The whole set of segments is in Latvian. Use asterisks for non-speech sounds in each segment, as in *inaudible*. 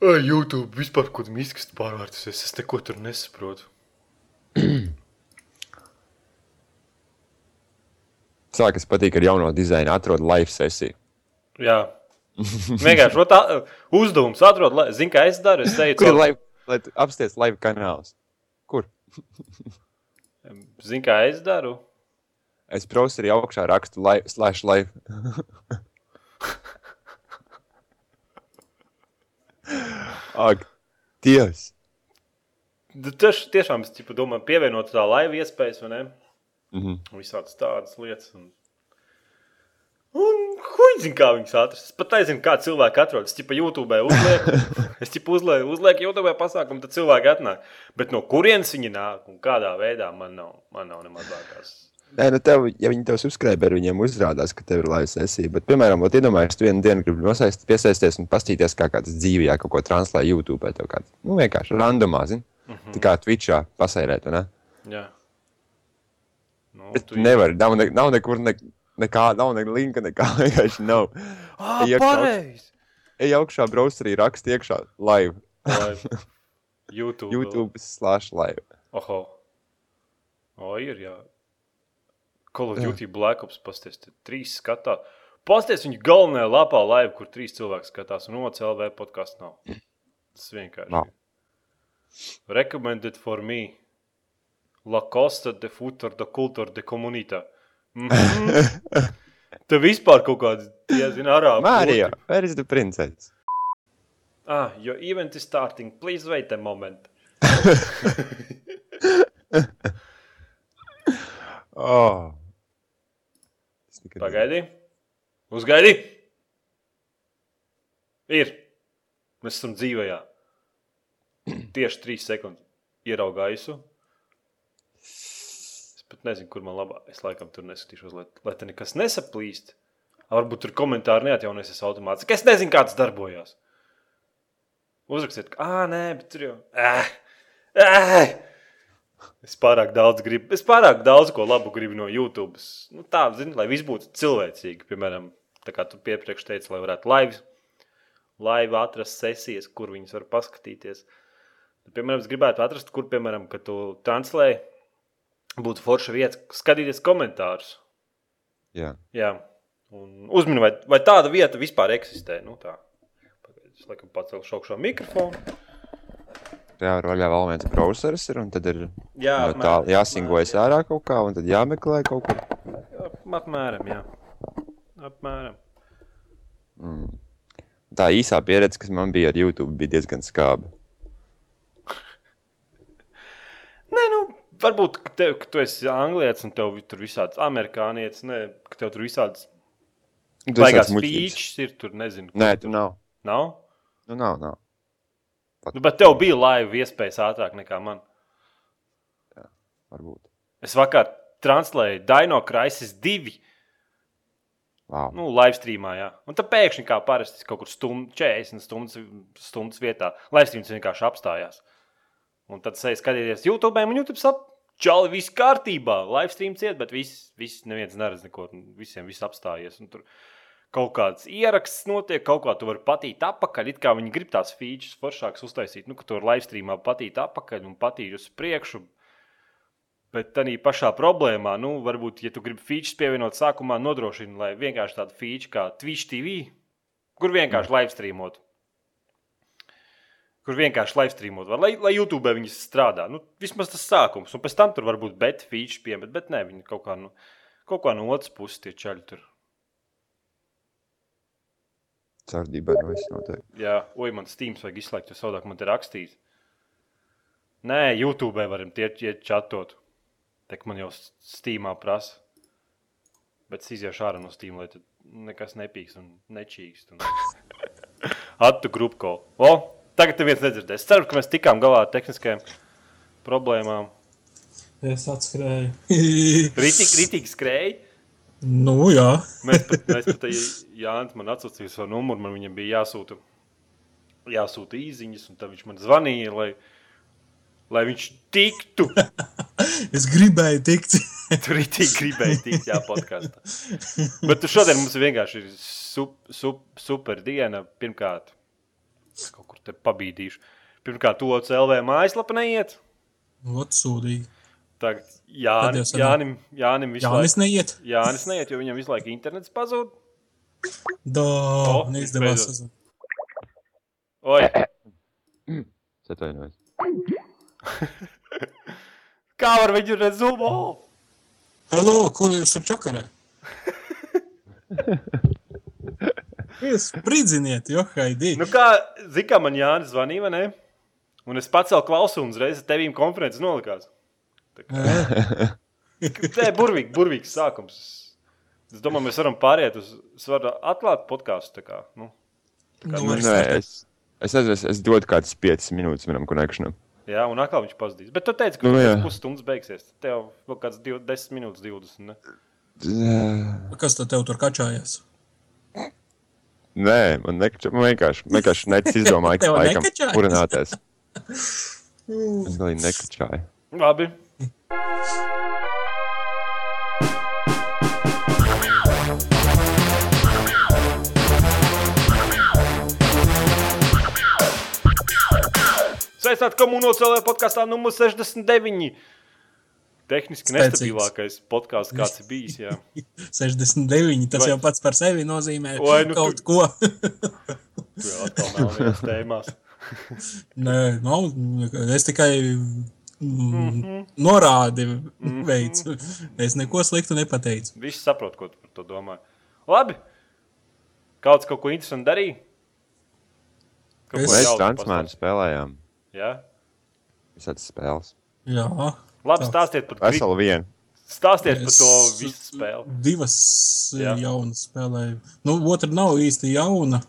YouTube vispār kaut kādā izkastā pārvērtusies. Es neko tur nesaprotu. *clears throat* Cilvēks patīk ar jauno dizainu, atrod live sesiju. Jā. Vienkārši tā, uzdevums atrod, lai- zini, kā es daru. Es teju, Kur lai tu apsties live kanāls? Kur? Zini, kā es daru. Es browserī augšā rakstu live, slash live. *laughs* Ak, Dievs! Tieši, tiešām es tipu, domāju, pievienot tā laiva iespējas, vai ne? Mhm. Visādas tādas lietas. Un, un zina, kā viņas atrast. Es pat nezinu, kā cilvēki atrodas. Es tipu YouTube uzlieku, *laughs* es tipu uzlieku, uzlieku YouTube pasākumu, tad cilvēki atnāk. Bet no kurienes viņi nāk un kādā veidā man nav, man nav ne mazākās. Nē, nu tev, ja viņi tev subscribe, viņiem uzrādās, ka tev ir live sesija. Bet, piemēram, ot, iedomājies, tu vienu dienu gribi nosaist, piesaisties un pastīties, kā kāds dzīvē kaut ko translē YouTube. Tev kāds, nu, vienkārši randomā, zini. Mm -hmm. Tā kā Twitchā pasairēt, ne? Jā. Nu, Bet tu nevari, nav, ne, nav nekur ne, nekā, nav ne linka, nekā *laughs* vienkārši nav. Ah, pareizi! Ej augšā, browserī raksti iekšā live. Live. *laughs* YouTube. YouTube slash live. Oho. O, ir, jā. Call of Duty Black Ops pasties, trīs skatā. Pasties viņu galvenajā lapā laiva, kur trīs cilvēki skatās, un OCLV podkāsts nav. Tas vienkārši. Nav. Recommended for me. La Costa de Futur de Cultura de Comunita. Mm -hmm. Te vispār kaut kāds, ja zina, arābu. Mārija, where is the princess? Ah, your event is starting. Please wait a moment. *laughs* Oh. Nekad Pagaidi. Uzgaidi. Ir. Mēs esam dzīvajā. Tieši trīs sekundes. Ieraugu gaisu. Es pat nezinu, kur man labāk. Es laikam tur neskatīšos, lai, lai te nekas nesaplīst. Varbūt tur komentāri neatjaunosies automātiski. Es nezinu, kā tas darbojas. Uzrakstiet, ka, ah, nē, bet tur jau. Ah, ah. Es pārāk daudz gribu, es pārāk daudz ko labu gribu no YouTube. Nu, tā, zini, lai viss būtu cilvēcīgi. Piemēram, tā kā tu piepriekš teici, lai varētu laivi, laivi atrast sesijas, kur viņas var paskatīties. Tad, piemēram, es gribētu atrast, kur, piemēram, kad tu translē, būtu forša vieta, skatīties komentārus. Jā. Jā, un uzmini, vai, vai tāda vieta vispār eksistē. Nu, tā. Es laikam pacelšu augšā mikrofonu. Jā, roļā vēl viens browseris ir, un tad ir Jā, no tā jāsingojas ārā kaut kā, un tad jāmeklē kaut kur. Apmēram, jā. Apmēram. Tā īsā pieredze, kas man bija ar YouTube, bija diezgan skāba. *laughs* Nē, nu, varbūt, ka, tev, ka tu esi anglietis un tev tur visāds amerikānietis, ne, ka tev tur visāds baigās pīčs ir, tur nezinu. Nē, tu nav. Nav? Nu, nav, nav. Nu, bet tev bija laiva iespējas ātrāk nekā man. Varbūt. Es vakar translēju Dino Crisis 2. Wow. Nu, live streamā, jā. Un tad pēkšņi, kā parasti, kaut kur stund, 40 stundas, stundas vietā, live streams vienkārši apstājās. Un tad sēž skatīties YouTube, un YouTube sap, čali, viss kārtībā. Live streams iet, bet viss, viss neviens neredz neko. Visiem viss apstājies. Un tur kaut kāds ieraksts notiek, kaut kā tu vari patīt apakaļ. It kā viņi grib tās features foršākas uztaisīt, nu, ka tu vari live streamā patīt apakaļ un patīt uz priekšu. Bet tā pašā problēmā, nu, varbūt, ja tu gribi features pievienot sākumā, nodrošina, lai vienkārši tādu feature kā Twitch TV, kur vienkārši live streamot. Kur vienkārši live streamot, var, lai, lai YouTube viņas strādā. Nu, vismaz tas sākums, un pēc tam tur var būt bet feature piemet, bet nē, viņi kaut kā, nu, kaut kā no otras puses tie čaļi tur. Cardībā nu viss notiek. Jā, oi, man Steams vajag izslēgt, jo savādāk man te rakstīs. Nē, YouTube varam tie iet čatot. Tek man jau Steamā prasa. Bet es iziešu ārā no Steam, lai tur nekas nepīks un nečīkst. Un... Attu *laughs* grupko. O, tagad neviens nedzirdēs. Ceru, ka mēs tikām galā ar tehniskajām problēmām. Es atskrēju. Ritīgi, skrēja. Nu, jā. Mēs pat, mēs pat Jānis man atsūtīja savu numuru, man viņam bija jāsūta, jāsūta īziņas, un tad viņš man zvanīja, lai, lai viņš tiktu. *laughs* Es gribēju tikt. *laughs* Tur ir tik gribēji tikt, jā, podkāstā. Bet tu šodien mums vienkārši ir sup, sup, super diena. Pirmkārt, Kaut kur te pabīdīšu. Pirmkārt, to CLV mājaslapa neiet. Ot, sūdīgi. Tagad Tad Jānim. Jānim, visu Jānis laiku. neiet. Jānis neiet, jo viņam visu laiku internets pazūd. Da, O, neizdevās. beidzot. Oi, *clears throat* Es atvainojos. *laughs* kā var viņu redzēt? Oh! Halo, ko jūs ar čakarē? *laughs* Jūs spridziniet, jo haidī. Nu kā, zini, kā man Jānis zvanīja, vai ne? Un es pacēlu klausu un uzreiz tevīm konferences nolikās. Ē, Tā ir burvīgi, burvīgs sākums. Es domāju, mēs varam pāriet uz, es varu atklāt podkāstu. Nu, nu, nē, ne. es, es, es, es, es dodu kādas 5 minūtes manam konekšanam. jā, un atkal viņš pazudīs. Bet tu teici, ka Nu, jā. pusstundas beigsies. Tev vēl kāds 10 minūtes, 20. Ne? Kas tad tev tur kačājās? Nē, man, nekača, man vienkārši, vienkārši necis izdomāja, *laughs* ka laikam nekačājas? urināties. *laughs* Es galīgi nekačāju. Labi. Sveicināti komunālajā podkāstā numur 69. Tehniski Spēcīgs. nestabilākais podkāsts, kāds ir bijis. Jā. *laughs* 69. Tas Vai- jau pats par sevi nozīmē Vai nu kaut tu- ko. *laughs* *laughs* Jā, atkal nav tēmās. Nē, nav. Es tikai mm, Mhm. norādi veicu. Es neko sliktu nepateicu. Visi saprot, ko tu par to domā. Labi. Kāds kaut ko interesantu darīja? Es- ko Mēs transmēru pastāst? spēlējām. Jā. Visādas spēles. Jā, Labi, Tā. stāstiet par, gri... Veselu vienu. stāstiet par Es- to visu spēli. divas Jā. Jā. jaunas spēlēju. Nu, otra nav īsti jauna.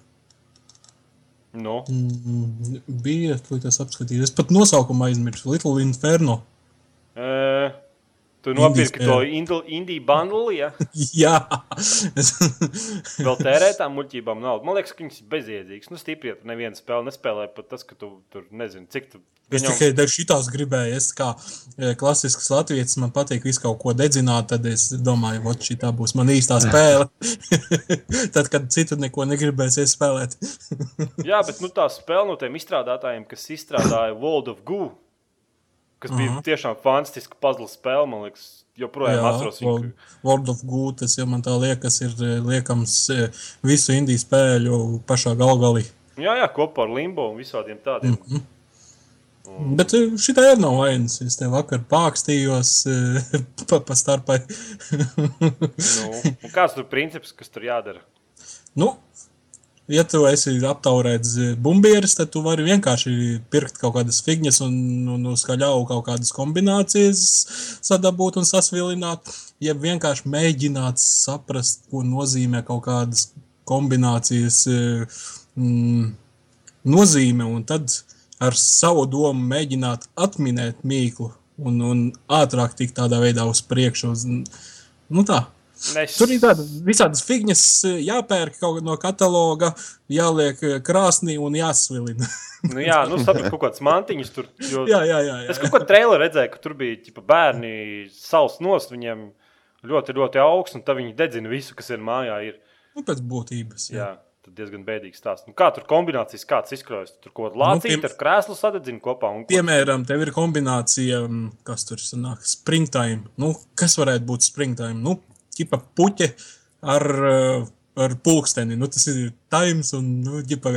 Nu, Mm, bija, ko tas apskatījis. Es pat nosaukumu aizmirsu. Little Inferno. e, tu nopirki spēle. to indiju bundli, ja? *laughs* Jā, es, Vēl tērē tām muļķībām naudu. Man liekas, ka viņas ir bezjēdzīgas. Nu, stipri, ja tu nevienu spēli nespēlē, pat tas, ka tu tur nezini, cik tu. es Viņam... tikai šitās gribēju. Es kā e, klasisks latviečs, man patīk visu kaut ko dedzināt. Tad es domāju, ka šī būs mana īstā spēle. *laughs* tad, kad citu neko negribēsies spēlēt. Jā, bet nu, tā spēle no tiem izstrādātājiem, kas izstrādāja World of Goo, kas bija Aha. tiešām fantastiska puzzle spēle, man liekas, joprojām atceros viņu. World, of Good, tas jau man tā liekas, ir e, liekams e, visu indiju spēļu pašā galgalī. Jā, jā, kopā ar Limbo un visādiem tādiem. Mm -hmm. Bet šī tā ir nav vainas. Es te vakar pākstījos e, *laughs* pa, pa starpai. nu, un kāds tur princips, kas tur jādara? nu, ja tu esi aptaurēts bumbieris, tad tu vari vienkārši pirkt kaut kādas figņas un, un uz kaļauju kaut kādas kombinācijas sadabūt un sasvilināt. Ja vienkārši mēģināt saprast, ko nozīmē kaut kādas kombinācijas e, mm, nozīme, un tad ar savu domu mēģināt atminēt mīklu un, un ātrāk tikt tādā veidā uz priekšu. Uz, nu tā. Nes... Tur ir tādas visādas figņas, eh, jāpērk kaut no kataloga, jāliek eh, krāsnī un jāsvilina. *laughs* Nu, jā, nu, sapratu, kaut kādas mantiņas tur. Jo... jā, jā, jā. Es jā. kaut ko traileru redzēju, ka tur bija ķipa, bērni saules nost, viņiem ļoti, ļoti augsts, un tad viņi dedzina visu, kas ir mājā. Ir. Nu, pēc būtības. Jā. Jā, tad diezgan bēdīgi stāsts. Nu, kā tur kombinācijas, kāds izkrājas? Tur kaut kāda lācīta piem- ar krēslu sadedzina kopā. Un... ko- Piemēram, tev ir kombinācija, mm, kas tur sanāk, springtime. Nu, kas varētu būt springtime? Nu, ķipa puķe ar, ar pulksteni. Nu, tas ir times un, nu, ģipa,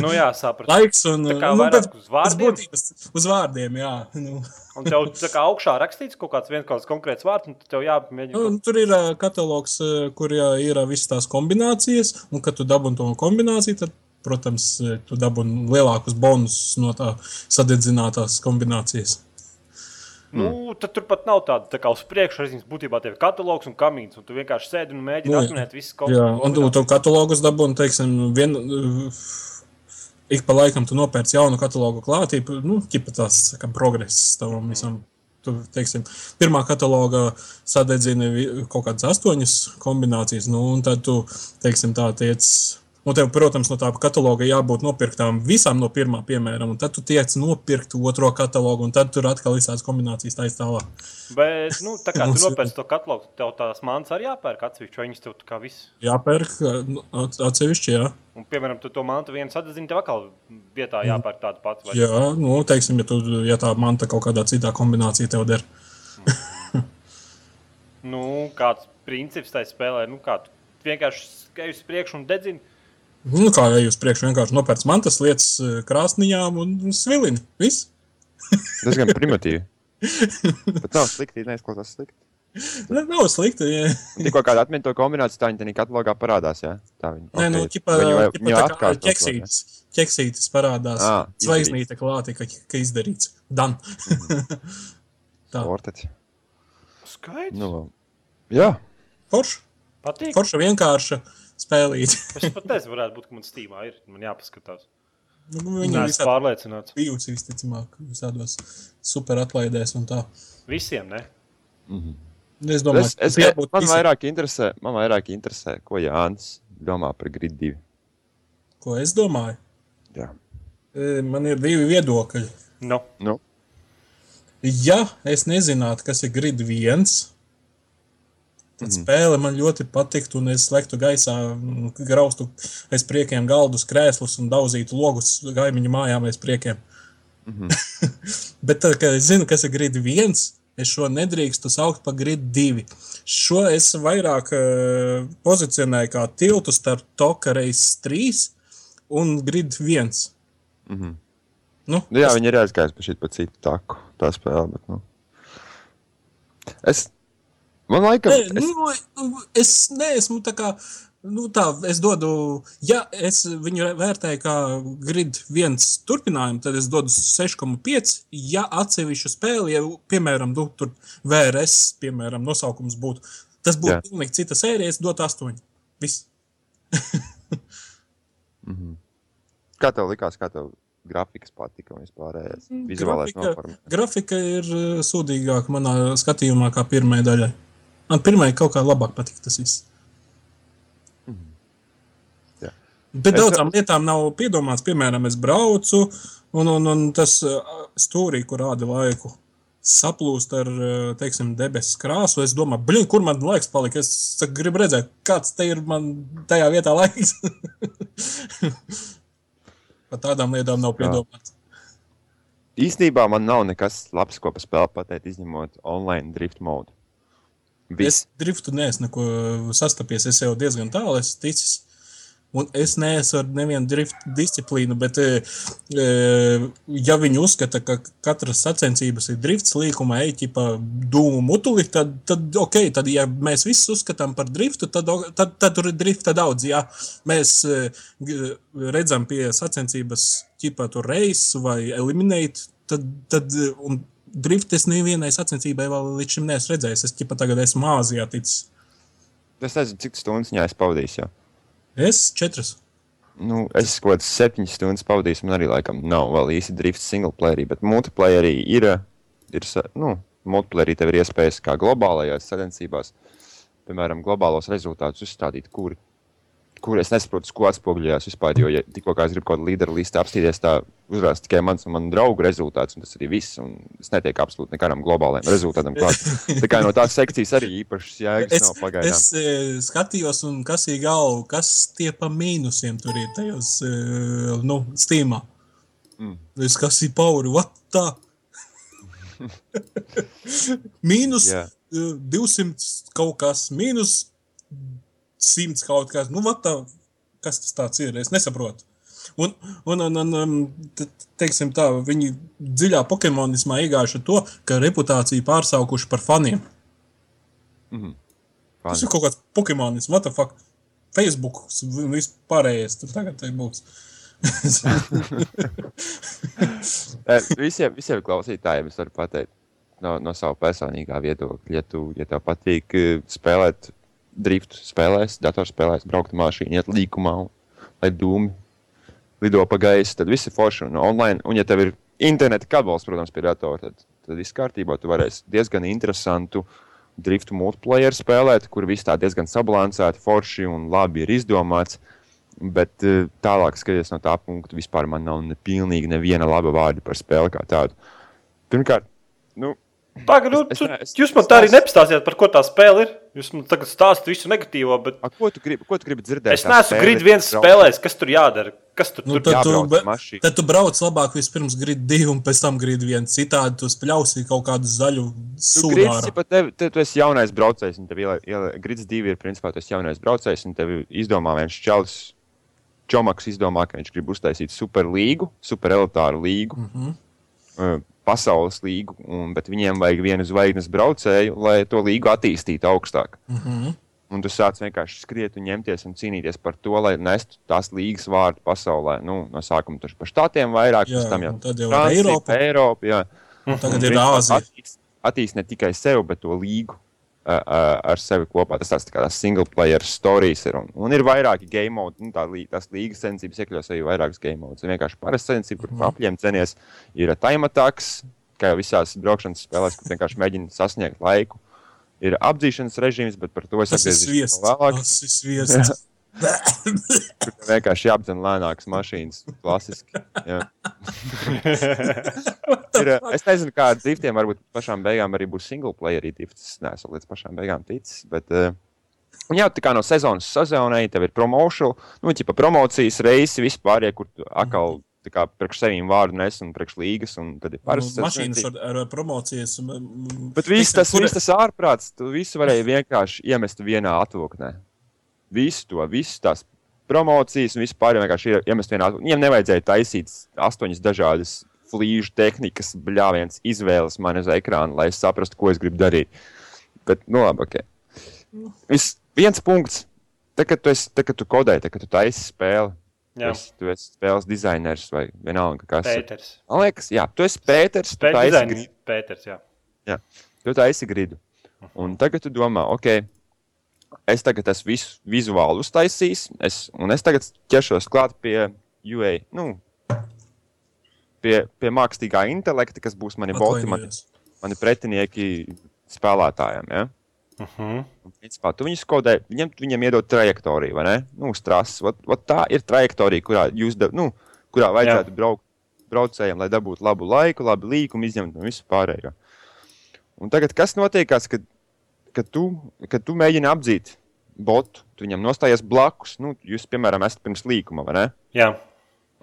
Nu, jā, sapratu. laiks un, Tā kā nu, pēc- uz vārdiem? būtības Uz vārdiem, jā. Nu. Un tev tā kā augšā rakstīts kaut kāds, viens, kaut kāds konkrēts vārds, un tev jāmēģina. Nu, tur ir katalogs, kur jā, ir visas tās kombinācijas, un kad tu dabūji to kombināciju, tad, protams, tu dabūji lielākus bonusus no tā sadedzinātās kombinācijas. Nu, tad tur pat nav tāda tā kā uz priekšu redzams, būtībā tev ir katalogs un kamīns, un tu vienkārši sēdi un mēģini Nu, atminēt visas Jā, un tu to katalogus dabūji, teiksim, vien, ik pa laikam tu nopērci jaunu katalogu klātību, nu, ķipa tās tā kā progress tavam visam. Tu, teiksim, pirmā kataloga sadedzina kaut kādas astoņas kombinācijas, nu, un tad tu, teiksim, tā tiec Un tev, protams, no tā kataloga jābūt nopirktām visām no pirmā, piemēram, un tad tu tiec nopirkt otro katalogu, un tad tur atkal visādas kombinācijas taisa tālāk. Bet, nu, tā kā tu *laughs* nopērci to katalogu, tev tās mantas arī jāpērk atsevišķi, vai viņas tev kā viss. Jāpērk nu, at- atsevišķi, jā. Un, piemēram, tu to mantu viens atzini, tev atkal vietā jāpērk tāda pati. Vai... Jā, nu, teiksim, ja, tu, ja tā manta kaut kādā citā kombinācijā tev der. *laughs* Nu, kāds princips tai spēlē, nu, kā tu vienkārši skēji uz priekšu un dedzini. Nu, kā jau jūs priekš vienkārši nopērts mantas lietas eh, krāsniņām un svilini. Viss. Tas gan primitīvi. *laughs* Bet nav slikti, neizklausās slikti. Ne, nav slikti. Ja. Tikko kāda atmiņa to kombināciju, tā viņa tādā katalogā parādās. Jā, tā viņa. Nē, nu, ķipa, Viņu vai- ķipa viņu tā kā ķeksītis, ķeksītis parādās. Ā, Zvaigznīte klāte, ka, ka izdarīts. Dan. *laughs* tā. Ortets. Skaidrs. Nu, jā, Forša. Patīk. Forša vienkārša spēlīt. *laughs* Es pat nezinu, varētu būt, ka man stīmā ir. Man jāpaskatās. Nu, Viņa Nē, ir es pārliecināts. bijusi visticamāk visādos super atlaidēs un tā. Visiem, ne? Es domāju, es, es, jābūt man, visiem. vairāk interesē, man vairāk interesē, ko Jānis domā par grid 2. Ko es domāju? Jā. E, Man ir divi viedokļi. Nu, Nu, Ja es nezinātu, kas ir grid viens, tad mm. spēle man ļoti patiktu, un es slēgtu gaisā, graustu aiz priekiem galdus, krēslus un daudzītu logus gaimiņu mājām aiz priekiem. Mm -hmm. *laughs* Bet tad, kad es zinu, kas ir grid viens, es šo nedrīkstu saukt par grid divi. Šo es vairāk uh, pozicionēju kā tiltu starp Toka Reis 3 un grid 1. mm -hmm. Nu, jā, viņi ir aizgājuši pa citu taku, tā spēle. Bet, nu. Es, man Nē, es, nu, es neesmu tā kā. Nu, tā, es dodu, ja es viņu vērtēju kā grid viens turpinājumu, tad es dodu 6,5. Ja atsevišķu spēli, ja, piemēram, nu, tur VRS, piemēram, nosaukums būtu, tas būtu Jā. pilnīgi cita sērija, es dotu 8. Viss. *laughs* kā tev likās, kā tev grafikas patika un vispārējais vizuālais Grafika, noformēts? grafika ir uh, sūdīgāka manā skatījumā, kā pirmajai daļai. Man pirmajai kaut kā labāk patika tas viss. Jā. Bet Es- daudzām lietām nav piedomāts. Piemēram, es braucu, un, un, un tas stūrī, kur rāda laiku, saplūst ar teiksim, debesu krāsu. Es domāju, blin, kur man laiks palika. Es saku, gribu redzēt, kāds te ir man tajā vietā laiks. *laughs* Par tādām lietām nav piedomāts. Īsnībā man nav nekas labs, ko par spēli pateikt, izņemot online drift modu. Es Viss. driftu neesmu neko sastapies. Es jau diezgan tālu esmu ticis. Un es neesmu ar nevienu driftu disciplīnu, bet, e, ja viņi uzskata, ka katras sacensības ir drifts līkuma, eķipa, dūmu mutuli, tad, tad ok, tad, ja mēs visi uzskatām par driftu, tad, tad, tad tur ir drifta daudz. Ja mēs e, redzam pie sacensības, ķipa, tur reisu vai eliminēt, tad, tad un driftu es nevienai sacensībai vēl līdz šim neesmu redzējis. Es ķipa tagad esmu Āzijā ticis. Es nezinu, cik stundas viņā es pavadīju. Es četras. Nu, es kaut kādas septiņas stundas pavadīju, man arī laikam nav vēl īsti drifts single player, bet multiplayerī ir, ir nu, multiplayerī tev ir iespējas kā globālajās sacensībās, piemēram, globālos rezultātus uzstādīt, kuri, kuri es nesaprotu, ko atspoguļojās vispār, jo, ja tikko es gribu kaut kādu līderu listu apstīties, tā uzrādās tikai mans un manu draugu rezultāts, un tas arī viss, es netieku absolūti nekādam globālajam rezultātam klāt. *laughs* Tā kā no tās sekcijas arī īpašas jēgas Es, nav pagaidām. es e, skatījos, un kas ir galva, kas tie pa mīnusiem tur ir tajos, e, nu, stīmā. Mm. Es kas ir pauri, what tā? *laughs* mīnus e, 200 kaut kas, mīnus 100 kaut kas. Nu, tā, kas tas tāds ir? Es nesaprotu. Un, un, un, un um, te- teiksim tā, viņi dziļā Pokemonismā iegājuši to, ka reputāciju pārsaukuši par faniem. Tas ir kaut kāds Pokemonis, what the fuck. Facebook un viss pārējais tur tagad būs. *laughs* Eh, visiem, visiem klausītājiem es varu pateikt no, no sava personīgā viedokļa. Ja, tu, ja tev patīk eh, spēlēt driftu, spēlēs, datorspēlēs, braukt ar mašīnu, iet līkumā, un, lai dūmi lido pa gaisu, tad viss ir forši un online. Un, ja tev ir interneta kabels, protams, pie datora, tad, tad viss kārtībā. Tu varēsi diezgan interesantu driftu multiplayer spēlēt, kur viss tā diezgan sabalansēti, forši un labi ir izdomāts. Bet uh, tālāk, skatoties no tā punkta, vispār man nav ne pilnīgi neviena laba vārda par spēli kā tādu. Pirmkārt, nu, Pagaid, nu, Es- es es- jūs man tā arī nepastāstījāt, par ko tā spēle ir. Jūs man tagad stāstāt visu negatīvo, bet a, ko, tu gribi, ko tu gribi dzirdēt? es neesmu ir viens spēlējis. Kas tur jādara? Kas tur Nu, tur tad, tu, be, tad tu brauc labāk vispirms grid divi un pēc tam grid viens. Citādi tu spļausi kaut kādu zaļu ja tev, te, tu esi jaunais braucējs, un tev ir grids divi, ir principā tas jaunais braucējs, un tev izdomā viens čels. Čomaks izdomā, ka viņš grib uztaisīt superlīgu, superelitāru līgu, Mm -hmm. uh, pasaules līgu, un, bet viņiem vajag vienu zvaigznes braucēju, lai to līgu attīstītu augstāk. Mm -hmm. Un tu sāc vienkārši skriet un ņemties un cīnīties par to, lai nestu tās līgas vārdu pasaulē. Nu, no sākuma tur par štatiem vairāk, Jā, pēc tam jau un tad jau Francija, Eiropa. Eiropa jā. Tagad ir Principā Āzija. attīst- Attīst ne tikai sevi, bet to līgu ar sevi kopā. Tas tāds tā kā single player stories ir. Un, un ir vairāki game mode, nu, tā, tās līgas sensības iekļaus arī vairākas game modes. Ir vienkārši parasta sensība, kur Mhm. apļiem cenies. Ir time attacks, kā jau visās braukšanas spēlēs, kur vienkārši mēģina sasniegt laiku. Ir apdzīšanas režīms, bet par to es atgriezīšos vēlāk. Tas ir sviests. *laughs* Tur vienkārši jāapdzen lēnākas mašīnas. Klasiski. jā. ir, es nezinu, kāda driftiem varbūt pašām beigām arī būs single player drifts. Es neesmu līdz pašām beigām ticis. Bet, uh, jā, tā kā no sezonas sezonai tev ir promotion, nu, ķipa promocijas reisi vispār, kur tu atkal tā kā priekš sevīm vārdu nes un priekš līgas. Un tad ir Nu, parasti Mašīnas ar, ar promocijas. un, Bet viss tas, kur- tas ārprāts, tu visu varēji vienkārši iemest vienā atvoknē. Visu to, visas tās promocijas un vispār vienkārši iemest vienā. Viņiem nevajadzēja taisīt astoņas dažādas flīžu tehnikas, bļāvienas izvēles man uz ekrāna, lai es saprastu, ko es gribu darīt. Bet, nu labi, ok. Vis, viens punkts. Tad, kad tu, esi, tad, kad tu kodē, tad, kad tu taisi spēli, Jā, esi, tu esi spēles dizainers vai vienalga, kas ir. Pēters. Man liekas, jā, tu esi Pēters, tu taisi Pēters. Pēters, jā. Tu taisi gridu. Un tagad tu domā, ok, es tagad esmu visu vizuāli uztaisījis, es, un es tagad ķeršos klāt pie UA. Nu, Pie, pie mākslīgā intelekta, kas būs mani boti, mani, mani pretinieki spēlētājiem. Ja? Uh -huh. Un, principā, tu viņus kodē, viņam, viņam iedod trajektoriju, vai ne? Nu, uz trases. Vat, vat tā ir trajektorija, kurā, jūs, da, nu, kurā vajadzētu Jā. braukt braucējiem, lai dabūtu labu laiku, labu līkumu, izņemt no visu pārējo. Un tagad, kas notiekās, kad, kad, tu, kad tu mēģini apdzīt botu, tu viņam nostājies blakus, nu, jūs, piemēram, esat pirms līkuma, vai ne? Jā,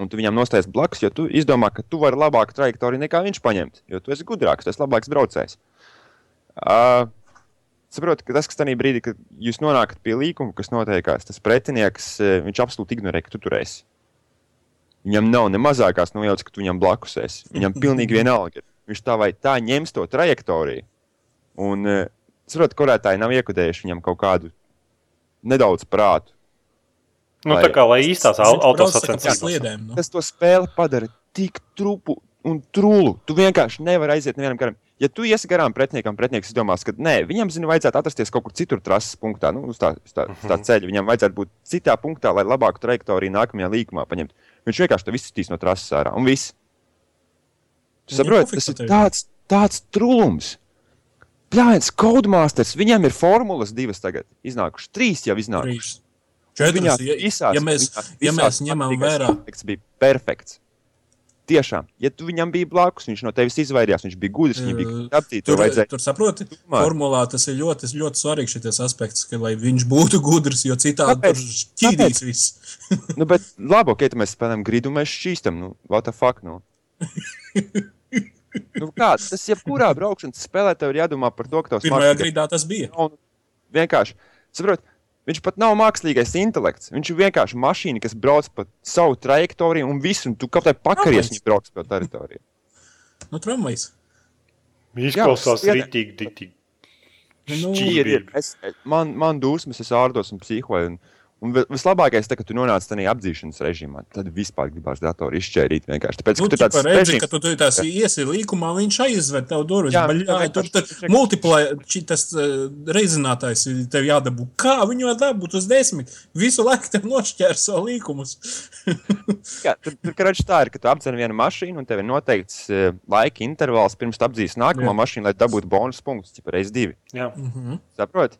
Un tu viņam nostājies blakus, jo tu izdomā, ka tu vari labāku trajektoriju nekā viņš paņemt, jo tu esi gudrāks, tu esi labāks braucējs. Uh, saprotu, ka tas, kas tajā brīdī, kad jūs nonākat pie līkuma, kas notiekās, tas pretinieks, viņš absolūti ignorē, ka tu tur esi. Viņam nav ne mazākās nojautas, ka tu viņam blakus esi. Viņam pilnīgi vienalga. Viņš tā vai tā ņems to trajektoriju. Un saprotu, korētāji nav iekodējuši viņam kaut kādu nedaudz prātu. nu, Vai- tā kā lai īstās autosacensības. sliedēm, nu. Tas to spēli padara tik trupu un trūlu. Tu vienkārši nevari aiziet nevienam garam. Ja tu iesi garām pretiniekam, pretinieks domās, ka nē, viņam zina, vajadzētu atrasties kaut kur citur, trases punktā, nu, uz tā, uz tā, uz tā ceļa. Viņam vajadzētu būt citā punktā, lai labāku trajektoriju nākamajā līkumā paņemtu. Viņš vienkārši to visu stīs no trases ārā. Un viss. Tu saproti, tas ir tāds, tāds trūlums. Pļāviens, Codemasters, viņam ir formulas divas tagad. Iznākušas trīs jau iznākušas. Četras, ja, visās, ja mēs, viņās ja mēs visās ņemam vērā, efekts bija perfekts. Tiešām, ja tu viņam biji blakus, viņš no tevis izvairījās, viņš bija gudrs, viņam bija aptīts, tur, vajadzēja. tur saproti, domāt. formulā tas ir ļoti, ļoti svarīgs šis aspekts, ka lai viņš būtu gudrs, jo citādi Kāpēc? tur ķīdīs viss. Nu, bet labi, ok, tad mēs spēlējam gridu, mēs šķīstam, nu, what the fuck, nu. *laughs* nu kā, tas jebkurā *laughs* braukšanas spēlē tev ir jādomā par to, ka tavs Pirmajā gridā tas bija. nav vienkārši. Saprot, viņš pat nav mākslīgais intelekts. Viņš ir vienkārši mašīna, kas brauc pa savu trajektoriju un visu, un tu kaut kā pakaries viņa brauc pa teritoriju. Nu, tramvajs. Izklausās Jā, rītīgi, rītīgi. Nu, Ir, ir. Es, man, man dusmas, es ārdos un psihoju. Un, un vi- vislabākais, tā, ka tu nonāc tādā apdzīšanas režīmā, tad vispār gribās datoru izšķērīt vienkārši. Tāpēc, Nu, ka tu tu tāds redzi, ka tu tur tās iesi līkumā, viņš aizved tev durvis. Jā, Jā, jā, tur tur vienkārši- multiplē, tas uh, reizinātājs ir tev jādabū. Kā viņu dabūt uz desmit? Visu laiku tev nošķēr savu līkumus. *laughs* jā, tur, tur karoči tā ir, ka tu apdzen vienu mašīnu un tev ir noteikts uh, laika intervāls pirms apdzīs nākamo Jā. mašīnu, lai dabūtu bonus punktus, tipā reiz divi. Jā, Mhm. Saproti?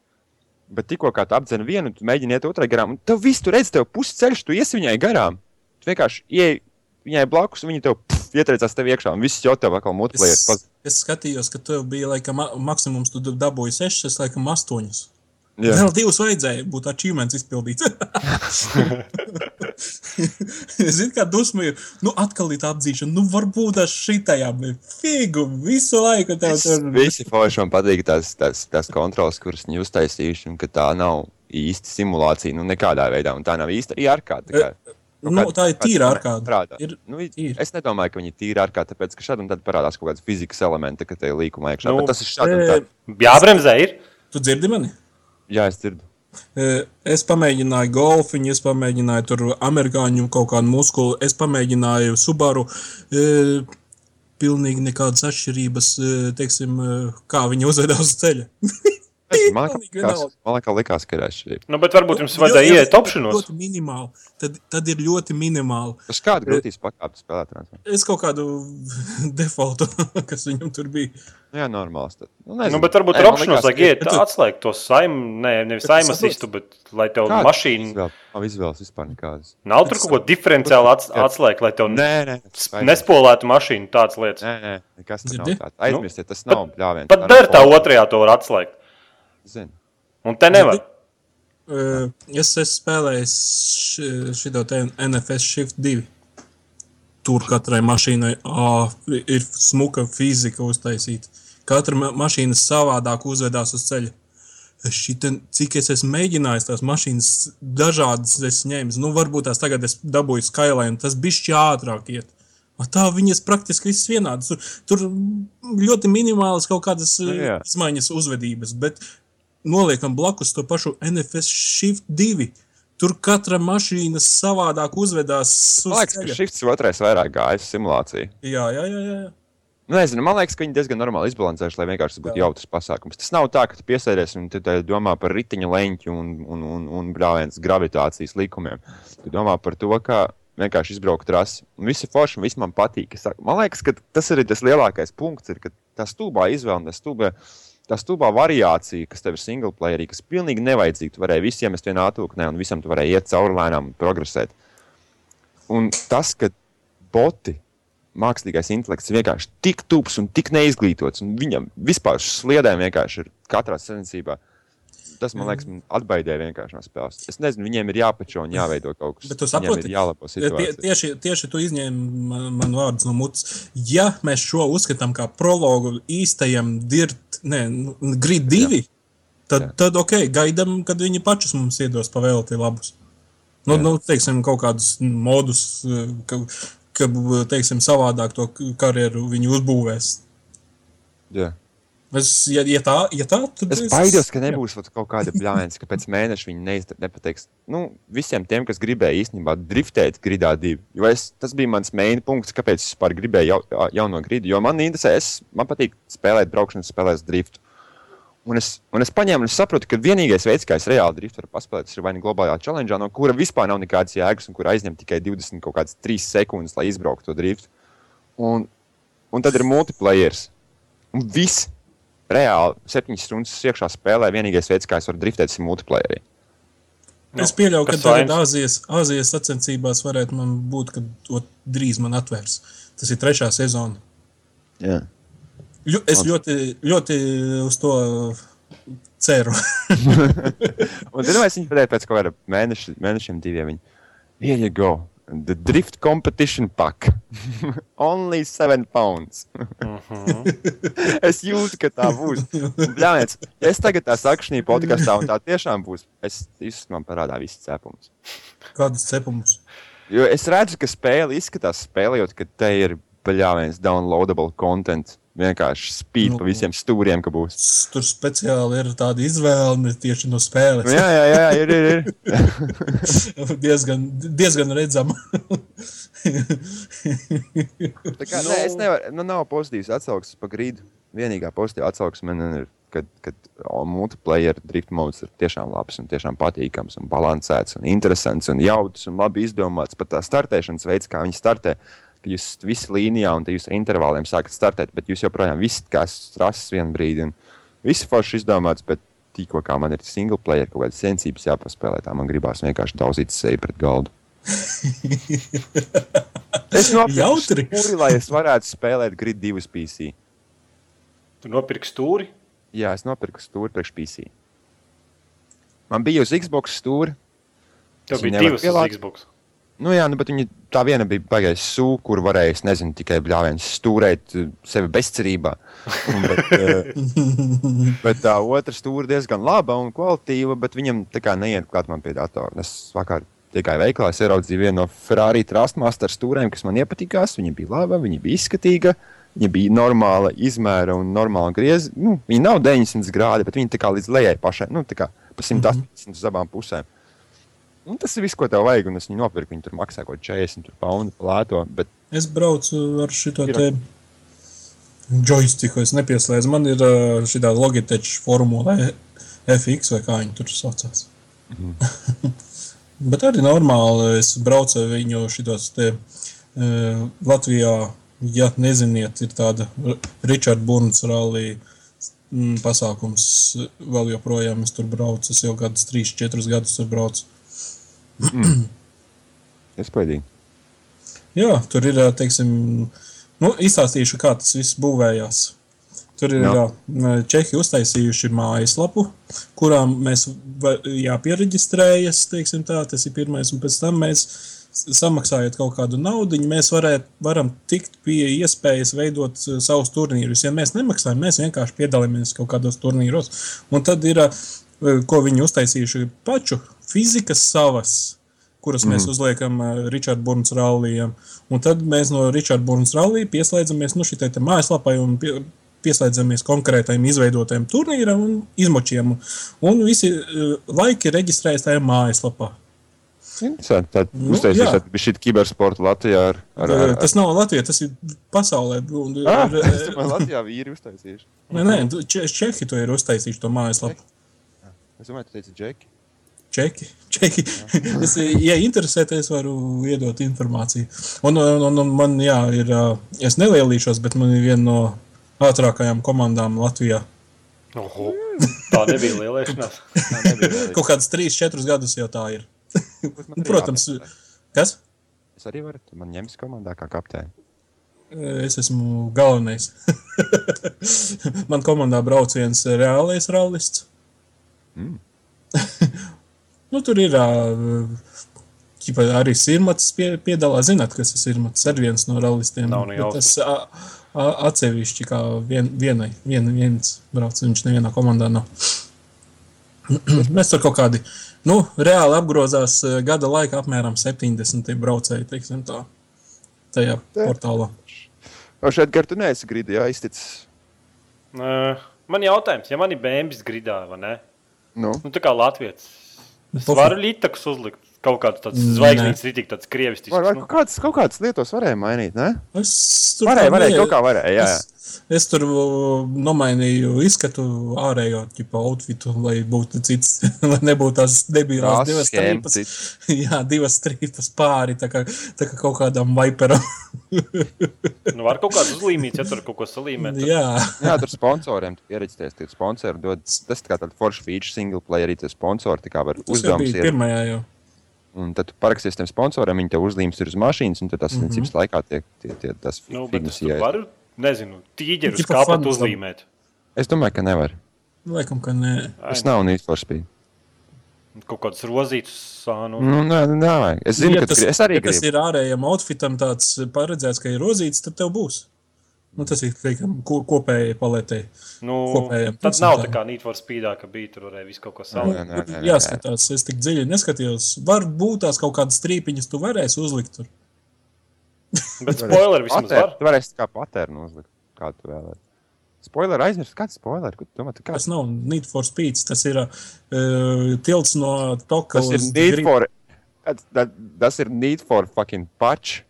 Bet tikko kā tu apdzen vienu, tu mēģini iet otrai garām, un tev viss tur redz, tev pusceļš, tu iesi viņai garām. Tu vienkārši ieej viņai blakus, viņa tev pff, ietriecās tev iekšā, un viss jau tev atkal multiplayer. Es, es skatījos, ka tev bija laikam, ma- maksimums, tu dabūji sešas, laikam astoņas. Jā. Vēl divas vajadzēja būt achievements izpildīts. *laughs* es zinu, kā dusmīju. Nu, atkal ir tā atzīšana. Nu, varbūt tas šitajā bija figu visu laiku. Tev tur visi forši man patīk tās, tās, tās kontrols, kuras viņi uztaisījuši, un ka tā nav īsta simulācija, nu nekādā veidā, un tā nav īsta arī ārkārta. kā- kaut Nu, kāda- tā ir tīra ārkārta. Ir- Nu, ir. es nedomāju, ka viņi ir tīri ārkārta, tāpēc, ka šādi un tad parādās kaut kāds fizikas elements, ka te ir līkuma iekšā. Nu, tas ir šādi un e, tad. Jābremzē ir. Tu dzirdi mani? Jā, es dzirdu. E, Es pamēģināju golfiņu, es pamēģināju tur amerikāņu kaut kādu muskuli, es pamēģināju Subaru. E, pilnīgi nekādas atšķirības, e, teiksim, kā viņi uzvedās uz ceļa. *laughs* Man liekas, vienalga. man liekas, likās, ka ir atšķirība. Nu, bet varbūt jums vajadzēja jo- iet opšanos. Ļoti minimāli. Tad, tad ir ļoti minimāli. Uz kādu grūtības pakāpi spēlēt? Es kaut kādu *laughs* defaultu, *laughs* kas viņam tur bija. Nu, jā, normāls. Tad. Nu, Nu, bet varbūt ar opšanos vajag iet atslēgt to saimu, ne, nevis Bet tu saimu saproti- asistu, bet lai tev mašīna Vēl, nav izvēles vispār nekādas. nav tur kaut ko diferenciāli ats- atslēgt, lai tev Nē, nē, nespolētu mašīnu tādas lietas. Nē, nē, nekas tur nav tāds. Aizmirstiet, tas nav bļāviens. Pat der tā otrajā to var atslēgt. Zinu. Un te nevar. Uh, es esmu spēlējis šo NFS Shift 2. Tur katrai mašīnai ā, ir smuka fizika uztaisīta. Katra ma mašīna savādāk uzvedās uz ceļa. Es šiten, cik es esmu mēģinājis tās mašīnas, dažādas esmu ņēmis. Nu, varbūt tās tagad es dabūju Skyline, tas bija ātrāk iet. A Tā viņas praktiski viss vienādas. Tur, tur ļoti minimālas kaut kādas Nu, jā. izmaiņas uzvedības, bet noliekam blakus to pašu NFS Shift 2. Tur katra mašīna savādāk uzvedās. uz Man liekas, ka šis otrais vairāk gājas simulācija. Jā, jā, jā. jā. Nu, nezinu, man liekas, ka viņi diezgan normāli izbalansējuši, lai vienkārši būtu jautrs pasākums. Tas nav tā, ka tu piesēdies un tu te domā par riteņa leņķu un, un, un, un brālēnas gravitācijas likumiem. Tu domā par to, kā vienkārši izbraukt trasi. Ir forši, viss man patīk. Man liekas, ka tas arī tas lielākais punkts ir, ka tā stulbā izvēle un tā stulbā, tā stulbā variācija, kas tev ir single playerī, kas pilnīgi nevajadzīga. Tu varēji visiem iemest vienā atvilknē, un visam tu varēji iet cauri lēnām un progresēt. Un tas, ka boti mākslīgais intelekts ir vienkārši tik tups un tik neizglītots, un viņam vispār sliedēm vienkārši ir katrā sacensībā. Tas man liekas, man atbaidē vienkārši no spēles. Es nezinu, viņiem ir jāpačo un jāveido kaut kas. Bet tu saproti, jālabo Tie, situācija. tieši, tieši tu izņēmi man, man vārdus no mutes. Ja mēs šo uzskatām par prologu īstajam dirt, ne, nu, grid divi, tad, Jā. tad ok, gaidām, kad viņi pašus mums iedos pavēlti labus. Nu, Jā. nu, teiksim, kaut kādus modus, eh, ka, ka teiksim, savādāk to karjeru viņi uzbūvēs. Jā. Es, ja, ja tā, ja tā tad Es baidos, ka nebūs kaut kāda blāvena, ka pēc mēneša viņi neiz, nepateiks nu, visiem tiem, kas gribēja īstenībā driftēt gridā divi. Jo es, tas bija mans main punkts, kāpēc es vispār gribēju jau, jauno gridu. Jo man interesē, es, man patīk spēlēt braukšanas spēlēs driftu. Un es, un es paņēmu, un es saprotu, ka vienīgais veids, kā es reāli driftu varu paspēlēt, ir vai nu globālajā challenge, no kura vispār nav nekādas jēgas, un kur aizņem tikai 20 kaut kādas 3 sekundes, lai izbrauktu to driftu. Un, un tad ir multiplayer. Un viss reāli 7 stundas iekšā spēlē. Vienīgais veids, kā es varu driftēt, ir multiplayer. Es pieļauju, ka tagad? Āzijas, Āzijas sacensībās varētu man būt, ka to drīz man atvērs. Tas ir trešā sezona. Jā. Ļu, es ļoti, ļoti uz to ceru. *laughs* Un tad es viņu pateicu pēc kaut kāda mēneša, mēnešiem, diviem. Viņi, Here you go. The drift competition pack. *laughs* Only 7 pounds. *laughs* es jūtu, ka tā būs. Bļāviens, ja es tagad tā saku šī podkāstā, un tā tiešām būs, es jūs man parādā viss cepums. Kādus cepumus? Jo es redzu, ka spēle izskatās spēlējot, ka te ir bļāviens downloadable content. Vienkārši spīd Nu. pa visiem stūriem, ka būs. Tur speciāli ir tāda izvēle tieši no spēles. Nu, jā, jā, jā, ir, ir. ir. *laughs* diezgan, diezgan redzama. Tā kā, nu, *laughs* nē, es nevaru, nu, nav pozitīvs atsauksmes par grīdu. Vienīgā pozitīvā atsauksme man ir, kad, kad o, multiplayer drift modes ir tiešām labs un tiešām patīkams un balansēts un interesants un jautrs un labi izdomāts. Pat tā startēšanas veids, kā viņi startē, ka jūs visi līnijā un jūs ar intervāliem sākat startēt, bet jūs joprojām visi kā strases vienu brīdi. Un visi forši izdomāts, bet tikko kā man ir single player, kaut kādas sensības jāpaspēlē, tā man gribās vienkārši daudzīt seju pret galdu. *laughs* es nopirku stūri, lai es varētu spēlēt grid 2 PC. Tu nopirki stūri. Jā, es nopirku stūri priekš PC. Man bija uz Xbox stūri. Tev bija divas pielāgot. uz Xbox. Nu, jā, nu, bet viņi, tā viena bija baigais sūkļa, kur varēja, es nezinu, tikai bļāviens stūrēt sevi bezcerībā. Bet, uh, *laughs* bet tā otra stūra diezgan laba un kvalitīva, bet viņam tā kā neiet klāt man pie datora. Es vakar tikai veiklā ieraudzīju vienu no Ferrari Trustmaster stūrēm, kas man iepatikās. Viņa bija laba, viņa bija izskatīga. Viņa bija normāla izmēra un normāla griezta. Nu, viņa nav 900 grādi, bet viņa tā kā līdz lejai pašai, nu, tā kā pa 180 uz abām pusēm. Un tas ir viss, ko tev vajag. Un es viņu nopirku. Viņi tur maksā kaut ko 40 poundu plēto. Bet Es braucu ar šo te joystiku, es nepieslēdzu. Man ir šī Logitech formula FX vai kā viņi tur saucās. *laughs* Bet arī normāli es braucu ar viņu šitos te uh, Latvijā, ja neziniet, ir tāda Richard Burns rallija mm, pasākums. Vēl joprojām es tur braucu, es jau gadus, 3, 4 gadus tur braucu. Iespaidīgi. Jā, tur ir, teiksim, nu, izstāstīšu, kā tas viss būvējās. Tur ir Jā. Čehi uztaisījuši mājaslapu, kurā mēs jāpiereģistrējas, teiksim tā, tas ir pirmais, un pēc tam mēs samaksājot kaut kādu naudu, mēs varēt, varam tikt pie iespējas veidot savus turnīrus. Ja mēs nemaksājam, mēs vienkārši piedalāmies kaut kādos turnīros. Un tad ir, ko viņi uztaisījuši pašu fizikas savas, kuras mēs Mhm. uzliekam uh, Richard Burns rallijam. Un tad mēs no Richard Burns rallija pieslēdzamies nu, šitai mājaslapai un pie, pieslēdzamies konkrētajam izveidotajam turnīram un izmočiem. Un visi uh, laiki reģistrējas tajā mājaslapā. Interesanti. Tad Nu, uztaisīs šī kibersporta Latvijā ar, ar, ar, Uh, Tas nav Latvija, tas ir pasaulē. Un, Ah, *laughs* ar- domāju, Latvijā vīri uztaisījuši. Nē, nē, Čehi to ir uztaisījuši to mājaslapu. Es domāju, tu teici, Džeki. Čeki. Čeki. Es, ja interesēties, varu iedot informāciju. Un, un, un, un man, jā, ir, es nelielīšos, bet man ir viena no ātrākajām komandām Latvijā. Oho, tā nebija lielēšanās. Tā nebija *laughs* vēl. Kaut kādas 3-4 gadus jau tā ir. Protams, jāpieslēdz. kas? Es arī varu, man ņems komandā kā kapteini. Es esmu galvenais. *laughs* man komandā brauc viens reālais rallists. Mm. *laughs* nu, tur ir ķipa, arī sirmats pie, piedalās. Zināt, kas ir sirmats? Ar viens no rallistiem. Nav jausmas. tas ā, ā, atsevišķi kā vien, vienai, vien, viens brauc, viņš nevienā komandā nav. *clears throat* Mēs tur kaut kādi, nu, reāli apgrozās gada laikā apmēram 70 braucēji, teiksim tā, tajā Tā. portālā. O, šeit gar tu neesi gridi, jā, izticis. Man jautājums, ja man ir bēnbis gridā, vai ne? Nu, Nu, tā kā Latvijas. Es varu lītakus uzlikt kaut kādu tādu Nē. zvaigznītes, rītīgi tāds krievistisks. var, var, nu. kaut, kādas, kaut kādas lietas varēja mainīt, ne? Es tur Varēja, tā varēja, ne- kaut kā varēja, jā, jā. Es, es tur nomainīju izskatu ārējo tipu outfitu, lai būtu cits, *laughs* lai nebūtu tās debilās divas strīpas. *laughs* Jā, divas strīpas pāri, tā kā, tā kā kaut kādam viperam. *laughs* Nu, var kaut kādu uzlīmīt, ja tur kaut ko salīmēt. tad- Jā, Jā, tur sponsoriem pieredzēties. Tie sponsori dod, tas ir kā tāds foršs feature, single player, arī tie sponsori tā kā var tas uzdevums. bija Ir, pirmajā jau. Un tad tu paraksties tiem sponsoriem, viņi tev uzlīmes ir uz mašīnas, un tad tas necības laikā tiek tie, tie, tas Nu, ieiet. varu, nezinu, tīģeru fanu uzlīmēt. Es domāju, ka nevar. Laikam, ka nē. Tas nav Need for Speed. Kaut kāds rozītus sānu. Nu, nē, nē, nē. Es zinu, ja ka tas, tas, es arī ja tas gribu. ir ārējam outfitam tāds paredzēts, ka ir rozīts, tad tev būs. Nu, tas ir teikam, ko, kopējai paletei. Nu, kopējiem tad nav tā kā for Speedā, ka bija tur varēja visu kaut savu. nē, nē, nē. Jāskatās, es tik dziļi neskatījos. Varbūt tās kaut kādas strīpiņas tu varēsi uzlikt tur. *laughs* Bet spoileri vismaz Patēr- var. Tu varēsi kā patērnu uzlikt, kā tu vēlēsies. Spoiler aizmirst, kāds ir spoiler? Ko tu Domā, kā... Tas nav Need for Speed, tas ir uh, tilts no Toka Tas ir need for. that- Tas ir need for fucking patch.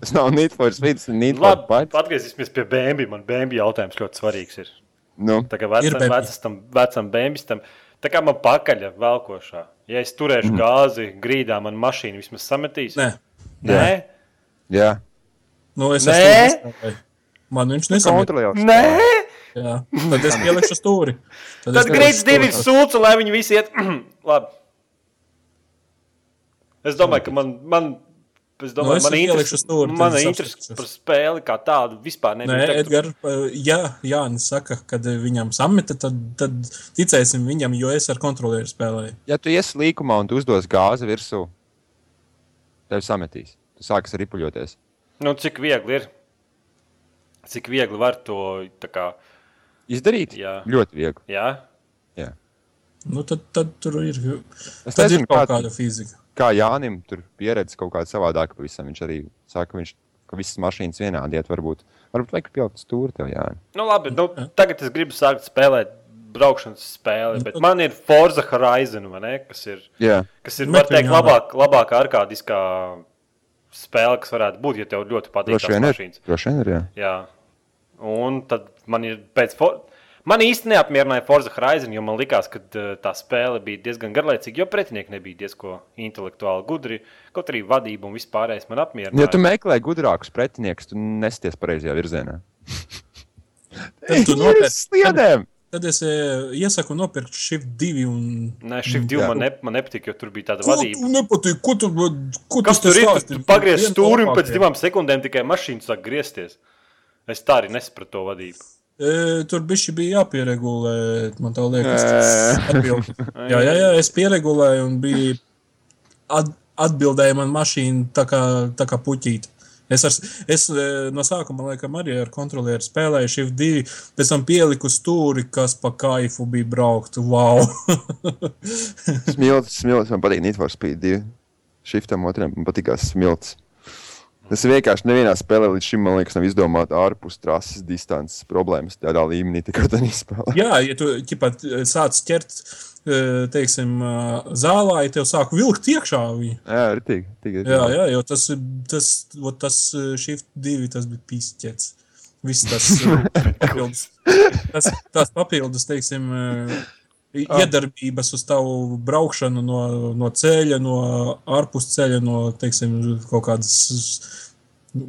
Tas nav need for speed, tas ir need for Labi, patch. atgriezīsimies pie bēnbī. Man bēnbī jautājums ļoti svarīgs ir. Nu, Tā kā vecam, bēnbi. vecam, vecam bēnbistam, tā kā man pakaļ velkošā. Ja es turēšu mm. gāzi grīdā, man mašīna vismaz sametīs. Nē, Nē? jā. nu es Nē? esmu. Man viņš nesaprot. Kontrolējot. Nē? Jā. Tad es pielikšu stūri. Tad grīdas pielikšu divi un lai viņi visi iet. *clears throat* Labi. Es domāju, ka man. man Es Nu, domāju, es man tur ir mana es interese par spēli kā tādu vispār Nē, nebija. Tagad- Edgars, ja Jānis saka, ka viņam samita, tad, tad ticēsim viņam, jo es ar kontrolieri spēlēju. Ja tu iesi līkumā un tu uzdos gāzi virsū, tev sametīs. Tu sāksi ripuļoties. Nu, cik viegli ir? Cik viegli var to tā kā. Izdarīt? Jā. Ļoti viegli. Jā, Jā. Nu, tad, tad tur ir, Es tad ir nezinu, kaut kā, kāda fizika. Kā Jānim tur pieredze kaut kāda savādāka pavisam. Viņš arī saka, ka viņš ka visas mašīnas vienādi iet. Varbūt, varbūt vajag pielikt stūri tev, Jāni. nu labi. Nu, tagad es gribu sākt spēlēt braukšanas spēli, bet man ir Forza Horizon, vai ne? Kas ir, Jā. kas ir teikt, labāk, labākā arkādiskā spēle, kas varētu būt, ja tev ļoti patīk Droši vien ir. mašīnas. Droši vien ir, jā. Jā. Un tad man ir pēc. For... Man īsti neapmierināja Forza Horizon, jo man likās, ka uh, tā spēle bija diezgan garlaicīga, jo pretinieki nebija diezgan intelektuāli gudri. Kaut arī vadība un vispārējais man apmierināja. Ja tu meklē gudrākus pretiniekus, tu nesties pareizajā virzienā. Tad tu *laughs* Ir nopietni-! Tad es e, iesaku nopirkt Shift 2 un. Nē, šī divi Jā. man, ne, man nepatika, jo tur bija tāda Ko vadība. tu nepatīk? Ko tu, ko Kas tu tur ir? stāsti? Tu pagriez stūri un pēc divām sekundēm tikai mašīna sāk griezties. Es tā arī nesapratu to vadību. E, tur bija jāpieregulē, man tā liekas. *laughs* Jā, jā, jā, es pieregulēju un bija at, atbildēja man mašīna tā kā, tā kā puķīta. Es, ar, es no sākuma, laikam, arī ar kontrolieru spēlēju Shift 2, pēc tam pieliku stūri, kas pa kaifu bija braukt. Wow! *laughs* Smilts, smilts, man patīk Need for Speed 2. Shiftam otram man patīkās smilts. Tas vienkārši nevienā spēlē līdz šim, man liekas, nav izdomāta ārpus trases distances problēmas tādā līmenī, tikai tādā spēlē. Jā, ja tu ķipat, sāc ķert, e, teiksim, e, zālā, ja tev sāk vilkt iekšā viņu. Jā, ir tik. tik Jā, jā, jo tas, tas, vot tas eh, Shift 2, tas bija pīsķets. Viss tas *laughs* papildus, tas, tās papildus, teiksim, iedarbības uz tavu braukšanu no, no ceļa, no ārpus ceļa, no, teiksim, kaut kādas,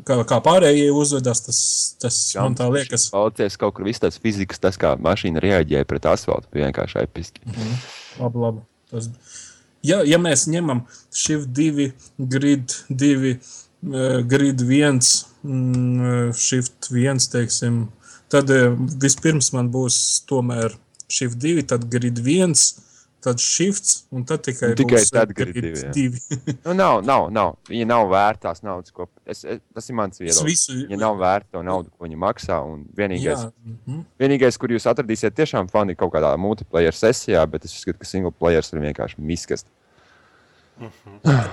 kā, kā pārējie uzvedas, tas, tas man tā liekas. Paldies kaut kur viss tas fizikas, tas kā mašīna reaģēja pret asfaltu, bija vienkārši episki. Labi, labi. Tas, ja, ja mēs ņemam Shift 2, Grid 2, eh, Grid 1, mm, Shift 1, teiksim, tad eh, vispirms man būs tomēr Shift 2, tad Grid 1, tad Shifts, un tad tikai, tikai būs, eh, tad Grid divi, jā. 2. Nu, nav, nav, nav. Viņa nav vērta tās naudas, ko. Es, es, tas ir mans Es viedoklis. visu, Viņa nav vērta to naudu, ko viņa maksā. un Vienīgais, jā, mhm. vienīgais, kur jūs atradīsiet tiešām fani kaut kādā multiplayer sesijā, bet es uzskatu, ka single players ir vienkārši miskast.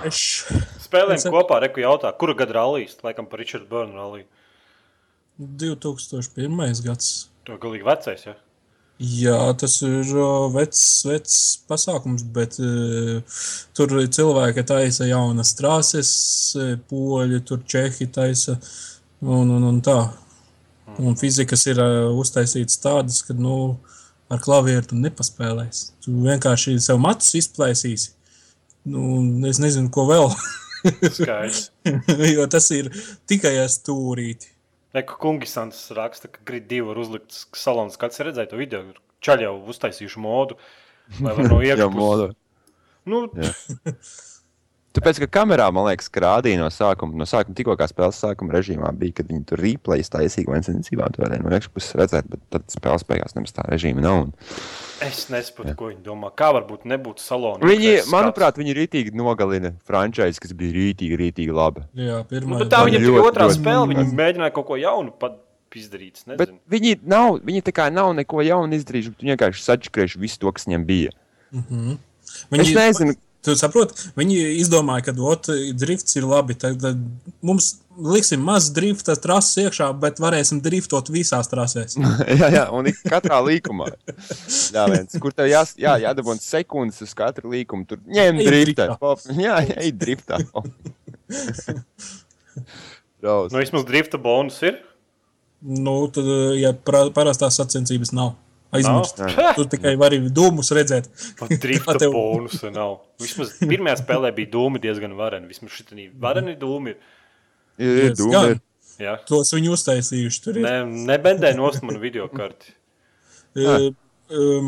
Eš, Spēlējam Es- kopā, reku jautā, kura gada rallijas? Laikam par Richard Burnu ralliju. 2001. gads. To galīgi vecais, ja? Jā, tas ir vecs, vecs pasākums, bet uh, tur cilvēki taisa jaunas trases, eh, poļi, tur čehi taisa un, un, un tā. Un fizikas ir uh, uztaisītas tādas, ka nu, ar klavieru tu nepaspēlēsi. Tu vienkārši sev matus izplēsīsi. Nu, es nezinu, ko vēl, *laughs* jo tas ir tikai stūrīti. Reku Kungisants raksta, ka grid divi var uzlikt salons. Kāds ir redzējis to video? Čaļi jau uztaisījuši modu. Lai var no *laughs* iekšpuses. Nu, *laughs* Tāpēc, ka kamerā, man liekas, ka rādīja no sākuma, no sākuma tikko kā spēles sākuma režīmā bija, kad viņi tur replays taisīgi vai necensībā to varēja no iekšpuses redzēt, bet tad spēles beigās nemaz tā režīma nav. Un... es nesaprotu, ko viņi domā. Kā varbūt nebūtu salona? Viņi, manuprāt, viņi rītīgi nogalina frančīzi, kas bija rītīgi, rītīgi labi. Jā, Nu, pirmā bet tā Viņi viņam bija otrā ļoti spēle. Viņi mēģināja kaut ko jaunu pat izdarīt. es Bet nezinu. viņi nav, viņi tā kā nav neko jaunu izdarījuši, viņi vienkārši sačakrējuši visu to, kas viņiem bija. Viņi, Es nezinu, Tu saproti, viņi izdomāja, ka ot, drifts ir labi. Tad, tad mums liksim maz drifta trases iekšā, bet varēsim driftot visās trasēs. *laughs* jā, jā, un ik katrā līkumā. Jā, viens, kur tev jās, jā, jādabūna sekundes uz katru līkumu. Tur ņem driftā. Pop, Jā, ej driftā. *laughs* Nu, vismaz drifta bonus ir. nu, tad, ja parastās sacensības nav, aizmirst. Tur tikai vari dūmus redzēt. *laughs* Pat Kā tev- bonusa nav. Vismaz pirmajā spēlē bija dūmi diezgan vareni. Vismaz šī vareni dūmi ir. Ir, dūmi. ir. Jā. Tos viņi uztaisījuši. Tur. Ne, nebendē nost manu video karti. Uh, *laughs*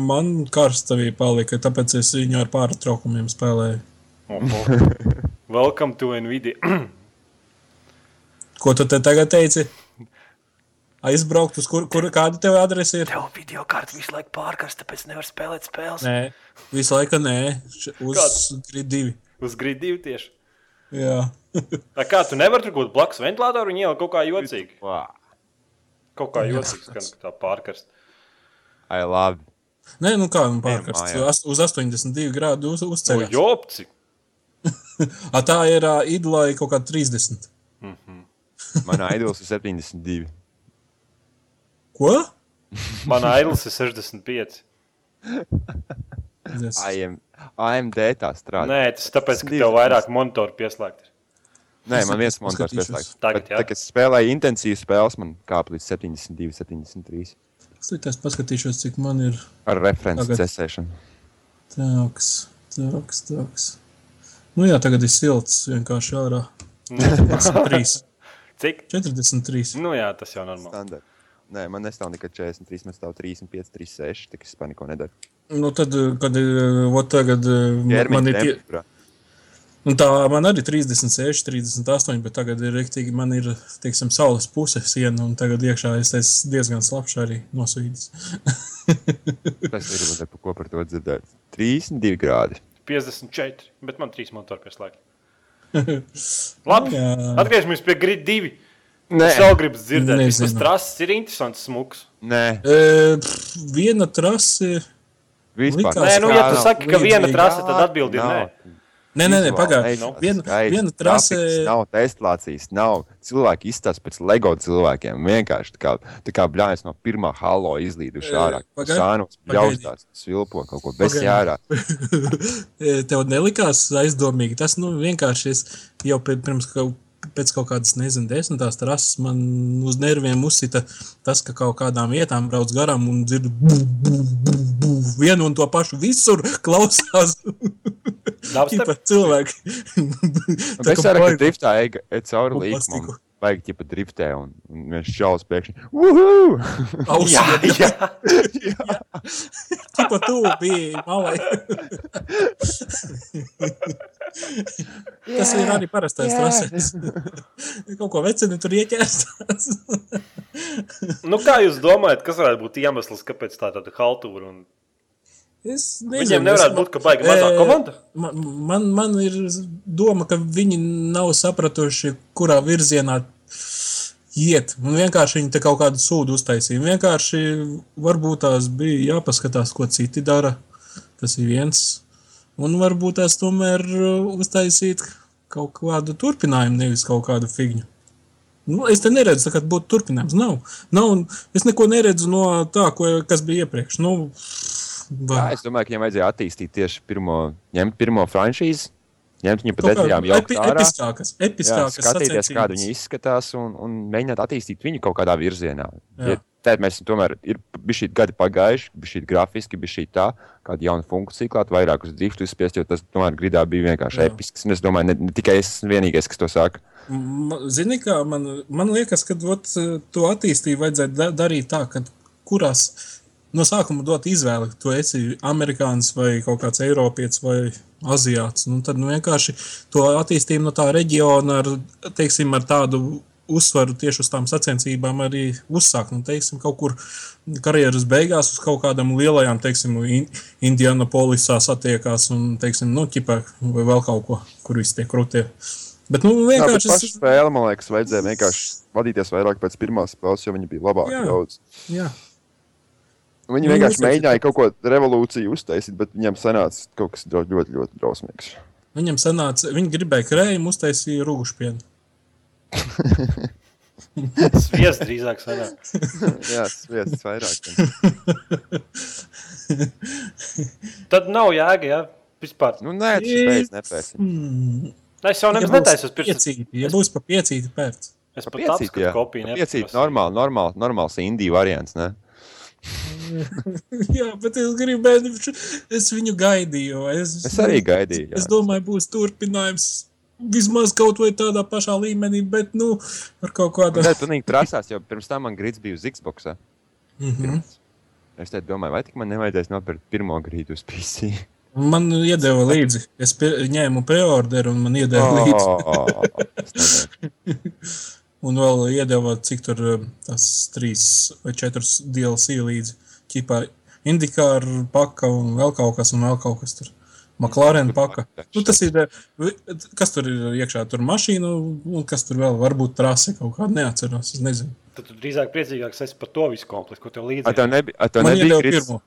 Man karstavī palika, tāpēc es viņu ar pārtraukumiem spēlēju. *laughs* Welcome to Nvidia. *clears throat* Ko tu te tagad teici? Aizbraukt uz kur, kur kāda tev adrese ir? Tev video kārta visu laiku pārkarsta, tāpēc nevar spēlēt spēles. Nē, visu laiku nē. Uz Kāds? grid divi. Uz grīdu divi tieši. Jā. *laughs* Tā kā tu nevari tur kaut blakus ventilatoru un ielikt kaut kā jocīgi. Wow. Kaut kā jocīgi skan, ka tā pārkarst. I love. Nē, nu kā nu pārkarst. mājā. As- Uz 82 grādu uz, uzceļ. jopci! *laughs* A, tā ir uh, idlai kaut kā 30. Manā idols ir 72. Ko? Man aidlis ir 65. Es- AM, AMD tā strādā. Nē, tas ir tāpēc, ka tev vairāk monitoru pieslēgt. ir. Nē, man viens monitors pieslēgts. Tagad, Bet jā. tā, kad es spēlēju intensīvas spēles, man kāpa līdz 72, 73. Es paskatīšos, cik man ir Ar referenci cesēšanu. tāks, tāks, tāks. Nu jā, tagad ir silts vienkārši ārā. 43. *laughs* Cik? 43. Nu jā, tas jau normāli. Standart. Nē, man nestāv nekad 43, man stāv 35, 36. Tā kā es neko nedaru. Nu tad, eh, kad eh, vot tagad eh, man, Ķermeņa man ir tie, un tā man arī 36, 38, bet tagad ir rektīgi, man ir, teiksim, saules puse siena, un tagad iekšā es esmu diezgan slapš arī nosvīdis. *laughs* Tas ir man par ko par to dzirdēt. 32 grādi. 54, bet man trīs motori pieslēgt. *laughs* Labi, atgriežamies pie grīda divi. Nē, Es vēl gribu dzirdēt, kas trases ir interesants, smuks. nē, E, pff, viena trase. vispār. Likās, Nē, nu, ja tu kā saki, ka viena trase, tad atbildi ir nē. Nē, nē, nē Vizuāli, pagaidi. ej, nu, Viena, skaisti, viena trase. Nav testlācijas, nav. Cilvēki izstāsta pēc LEGO cilvēkiem. Vienkārši tā kā, tā kā bļājas no pirmā halo izlīduši ārā. Sānos, bļaustās, svilpo kaut ko bez Pagaidi. jārā. *laughs* E, Tev nelikās aizdomīgi. Tas nu, vienkārši es jau pirms kaut, pēc kaut kādas, nezinu, desmitās trases man uz nerviem uzsita tas, ka kaut kādām vietām brauc garām un dzird bu, bu, bu, bu, vienu un to pašu visur klausās. Ķipa *laughs* cilvēki. Tā kā baigi- driftā ej cauri plastiku. Vajag ķipa driftē un, un viens čalis pēkšņi. Uhu! Ausī, Jā, jā. Ķipa *laughs* tu biji malai. *laughs* Tas ir arī parastais trases. *laughs* Kaut ko vecini tur ieķērstās. Nu, kā jūs domājat, kas varētu būt iemesls, kāpēc tā tāda haltūra? Un... Es Viņiem nevarētu būt, ka baigi mazā E, komanda? Man, man, man ir doma, ka viņi nav sapratuši, kurā virzienā iet. Un vienkārši viņi te kaut kādu sūdu uztaisīja. Vienkārši varbūt tās bija jāpaskatās, ko citi dara. Tas ir viens. Un varbūt tās tomēr uh, uztaisīt kaut kādu turpinājumu, nevis kaut kādu figņu. Nu, es te neredzu, ka būtu turpinājums. Nav. Nav, es neko neredzu no tā, ko, kas bija iepriekš. Nu, Jā, va- es domāju, ka viņiem vajadzēja attīstīt tieši pirmo, ņemt pirmo franšīzi, ņemt viņu pa detaļām, epi, ārā. episkākas, Jā, skatīties, kāda viņi izskatās, un, un mēģināt attīstīt viņu kaut kādā virzienā. Jā. Ja, Tad mēs tomēr ir bijuši gadi pagājuši, bija šī grafiski, bija šī tā, kāda jauna funkcija, klāt vairāk uz driftu izspiest, jo tas tomēr gridā bija vienkārši Jā. episks. Un es domāju, ne, ne tikai es esmu vienīgais, kas to saka. Zini, kā man, man liekas, ka ot, to attīstību vajadzētu da darīt tā, ka kurās no sākuma dot izvēli, tu esi amerikānis vai kaut kāds eiropietis vai aziāts. Nu, tad nu, vienkārši to attīstību no tā reģiona ar, teiksim, ar tādu uzsvaru tieši uz tām sacensībām arī uzsākt. Nu, teiksim, kaut kur karjeras beigās uz kaut kādām lielajām, teiksim, In Indianapolisā satiekās un, teiksim, nu, ķipā vai vēl kaut ko, kur viss tiek krūtie. Bet, nu, Jā, bet vienkārši. spēle, man liekas, vajadzēja vienkārši vadīties vairāk pēc pirmās spēles, jo viņi bija labāki Jā. daudz. Jā, Viņi Nu, vienkārši mēģināja kaut ko revolūciju uztaisīt, bet viņiem sanāca kaut kas ļoti, ļoti, ļoti drausmīgs. viņam sanāca, viņi gribēja krējumu, uztaisīja rūgušpienu. Sviest drīzāk sanāk. *laughs* Jā, vietas vairāk. Tad nav jēga, jā. Vispār. Nu, nē, tas pēc nepērsim. Mm. Es jau nemaz netaisu uz pirkstu. piecīti, ja būs pa piecīti pēc. Es pat Piecīt, apskatu jā. kopiju. Piecīt, nepaprasīju. normāli, normāli, normāls indiju variants, ne? *laughs* Jā, bet es gribēju, es viņu gaidīju. Es, Es arī gaidīju, jā. Es domāju, būs turpinājums. Vismaz kaut vai tādā pašā līmenī, bet, nu, ar kaut kādu. Nē, tu nīgi trasās, jo pirms tam man grits bija uz Xbox. Mhm. Es te domāju, vai tik man nevajadzēs nopirkt pirmo grīdu uz PC. Man iedeva līdzi. Es pie, ņēmu preorderu un man iedeva oh. līdzi. *laughs* *laughs* Un vēl iedeva, cik tur eh, tas trīs vai četras DLC līdzi. Ķipā Indikāra paka un vēl kaut kas, un vēl kaut kas tur. McLaren paka. Nu, tas ir, eh, kas tur ir iekšā, tur mašīna, un kas tur vēl varbūt trasi kaut kāda neatceros, es nezinu. Tad tu drīzāk priecīgāks esi par to visu kompleksu, ko tev A, līdzi. tev nebija, a, tev nebija grīdas? pirmo.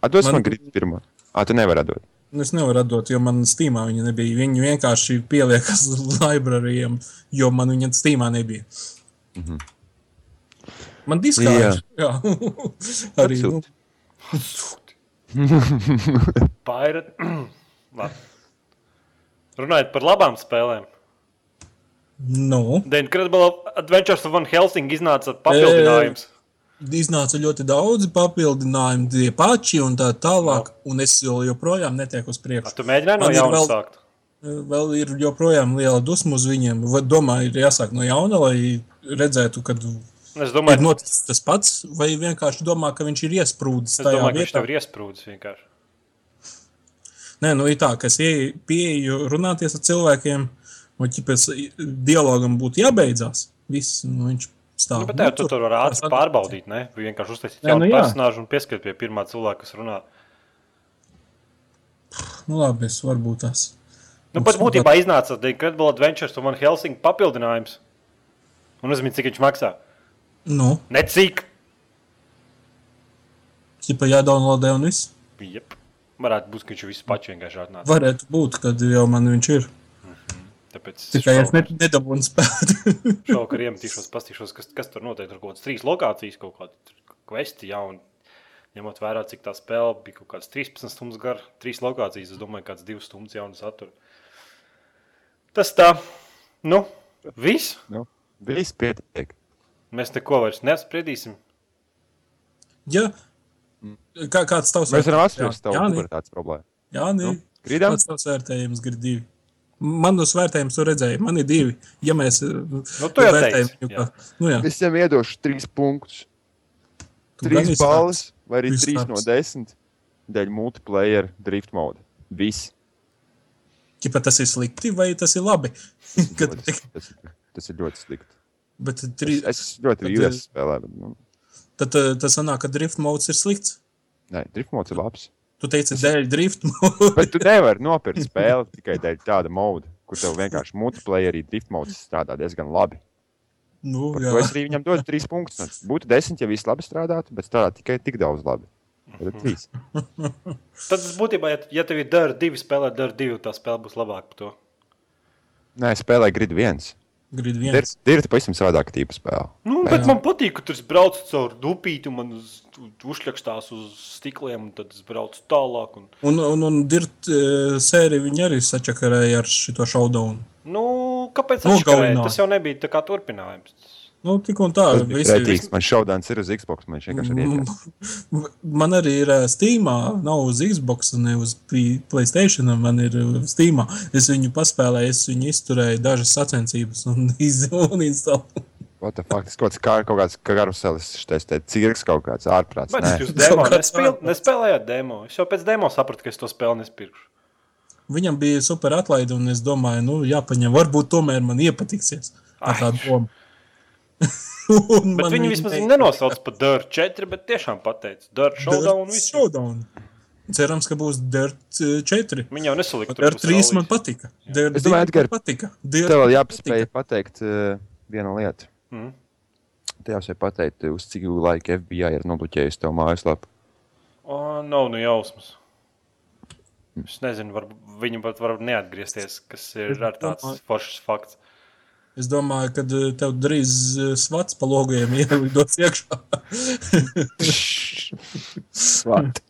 A, dos Man- man grīdas pirmo. A, tu nevari dot. Es nevaru atdot, jo man Steamā viņa nebija. Viņi vienkārši pieliekas librārijiem, jo man viņa Steamā nebija. Mm -hmm. Man diskā Jā. ir. Jā, *laughs* arī. Nu, Atsūti. *laughs* Pirate. *clears throat* Runājot par labām spēlēm. nu, The Incredible Adventures of Van Helsing iznāca papildinājums. Iznāca ļoti daudz papildinājumu, tie paši un tā tālāk. Un es joprojām netieku uz A, priekšu. tu mēģināji no ir jauna vēl- sākt. Vēl ir joprojām liela dusma uz viņiem. Domāju, ir jāsāk no jauna, lai redzētu, kad Es ir domāju, noticis tas pats, vai vienkārši domā, ka viņš ir iesprūdis es domāju ka viņš vietā. tev ir iesprūdis vienkārši. Nē, nu ir tā, ka es ie- pieeju runāties ar cilvēkiem, un ķipēc dialogam būtu jābeidzās. Viss, nu, viņš stāv. Nu, bet tev tu tur var ātri tas- pārbaudīt, ne? Vienkārši uztaisīt jaunu nu personāžu un pieskirt pie pirmā cilvēka, kas runā. Nu, labi, es varbūt tas. Nu, pat būtībā iznāca The Incredible Adventures of Van Helsing papildinājums. Un uzmini, cik viņš maksā. Nu, Ne cik. ķipa jādownloadē un viss. Jep. Varētu būt, ka viņš visu pats vienkārši atnāca. Varētu būt, kad jau man viņš ir. Tāpēc es Tikai es ne, nedabūnu spēt. *laughs* šovakar iemetīšos, pastīšos, kas, kas tur notiek. Tur kaut kādas trīs lokācijas, kaut kāda kvesti jauna. Ņemot vērā, cik tā spēle bija kaut kādas 13 stundas gara, trīs lokācijas, es domāju, kāds divas stundas jaunu saturu. Tas tā, nu, viss. Nu, viss pietiek. Mēs neko vairs nespriedīsim. ja, kā, kāds tavs Mēs varam atrast tavu Jā, pubertātes problēmu. Jāni, Nu, Grīdām? kāds tavs vērtējums ir divi? Manos vērtējumus tu redzēji, man ir divi. Ja mēs nu, tu jau teici, viņu, jā. kā, nu jā, Es viņam iedošu trīs punktus. Trīs balvas vai arī trīs no desmit dēļ multiplayer drift mode. Viss. Ķipa, tas ir slikti vai tas ir labi? *laughs* Kad, Ļoti- Tas, tas ir ļoti slikti. bet Es, tri, es ļoti Tad, vīlos spēlē, bet nu, tad eh, tas sanāk, ka drift modes ir slikts. nē, drift modes ir labs. Tu teici, dēļ drift mode. Bet tu nevari nopirkt spēli tikai dēļ tāda moda, kur tev vienkārši multiplayerī drift modes strādā diezgan labi. nu, Par jā. to es arī viņam dodu trīs punktus. Būtu desmit, ja viss labi strādātu, bet strādā tikai tik daudz labi. Tad trīs. Tad tas būtībā, ja, ja tev ir dara divi spēlēt, dara divi, tā spēle būs labāka par to. Nē, es spēlēju grid viens. Ir pavisam savādāka tipa spēle. Nu, bet man patīk, ka tur es braucu caur dupīti, un man uz, uzšļakstās uz stikliem, un tad es braucu tālāk. Un, Un, un, un dirt uh, sēriju viņi arī sačakarēja ar šo showdown. nu, kāpēc Nu. Tas jau nebija tā kā turpinājums. Nu, tik un tā. Tas visi- pretīgs. Man šaudāns ir uz Xbox. Man vienkārši ir iekļauts. *laughs* Man arī ir uh, Steamā, nav uz Xbox, ne uz P- Playstation. Man ir Steamā. Es viņu paspēlēju, es viņu izturēju dažas sacensības un *laughs* izinstalēju. What the fuck? Tas kaut kāds kā, kaut kāds karuselis, šitais te cirks kaut kāds ārprāts. Bet Nē. jūs demo *laughs* nespēl, nespēlējāt demo. Es jau pēc demo sapratu, ka es to spēli nespirkšu. Viņam bija super atlaide, un es domāju, nu, jāpaņem. Varbūt tomēr man iepatiksies. Ar tādu domu. *laughs* Bet viņi viņa vismaz viņu nenosauc par Dirt 4, bet tiešām pateica Dirt Showdown Dirt. Showdown. Cerams, ka būs Dirt uh, 4. Viņi jau nesalika Dirt 3 man patika. Dirt Es domāju, 2 Edgar, man patika. Dirt Tev vēl jāpaspēj pateikt uh, vienu lietu. Mm. Tev jāspēj pateikt, uz cik laika FBI ir nobloķējis tavu mājaslapu. O, nav nu jausmas. Es nezinu, var, viņi pat var neatgriezties, kas ir ar tāds foršs fakts. Es domāju, ka uh, tev drīz uh, svats pa logiem *laughs* ielidos iekšā. Svat.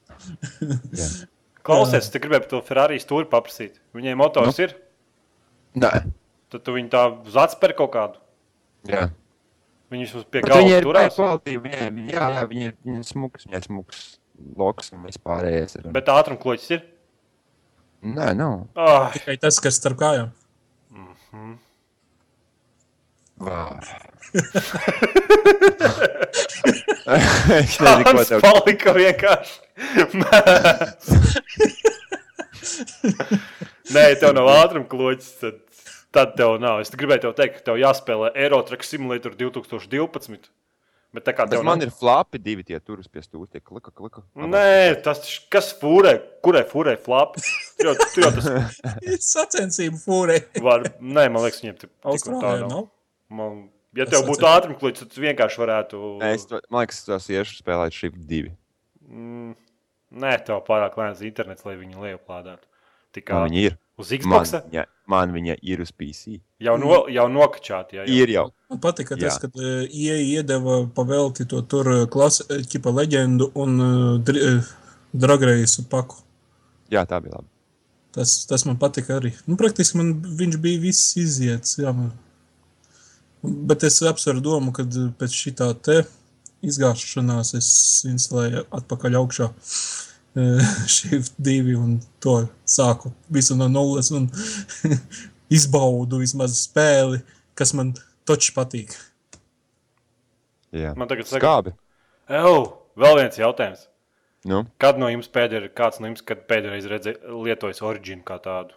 Jā. *laughs* Klausies, es te gribēju par to Ferrari stūri paprasīt. Viņiem motors nu? ir, Nē, tad tu viņu tā uz atspēr kaut kādu. jā. Viņi vismaz pie Viņi galda ir turās. kvalitīvi, viņiem, jā, jā, viņi ir, viņi ir smuks, viņi ir smuks loks un vispārējais. Ir. Bet ātrumkloķis ir. Nē, nav. Oh, Tikai tas, kas starp kājām. Vā. Es nezinu, ko Tas tev palika vienkārši. Nē, tev nav ātruma kloķis. Tad, tad tev nav. Es gribēju tev teikt, ka tev jāspēlē Aerotrack Simulator 2012. Bet tā kā tev man nav- ir flapi divi tie turas pie stūra. Tie klika, klika. Nē, tas kas fūrē, kurai fūrē flapi? Tu jau, tu jau tas *laughs* Sacensību fūrē. var. Nē, man liekas, viņiem tik- tik un tā nav. nav. Man, ja Es tev būtu kloķis, tad tu vienkārši varētu. Nē, es, to- man liekas, tos iešu spēlēt šī divi. Mm, nē, tev pārāk lēns internets, lai viņu lejuplādētu. Tikai Man viņa ir. uz Man Xbox viņa, man viņa ir uz PC. jau, no, jau nokačāti. Jā, jau. Ir jau. Man patīk, ka tas, Jā. kad uh, IE iedeva pavelti to tur klasiskā leģendu un uh, dragreisu paku. Jā, tā bija labi. Tas, tas man patika arī. Nu, praktiski man viņš bija viss iziets. Jā, man. Bet es apsveru domu, ka pēc šī te izgāšanās es instalēju atpakaļ augšā *laughs* Shift 2 un to sāku visu no nulles un *laughs* izbaudu vismaz spēli, kas man toči patīk. Jā. Man tagad saka, Skābi. Ew, vēl viens jautājums. Nu, Kad no jums pēdējais, kāds no jums kad pēdējais redzēja lietojis originu kā tādu?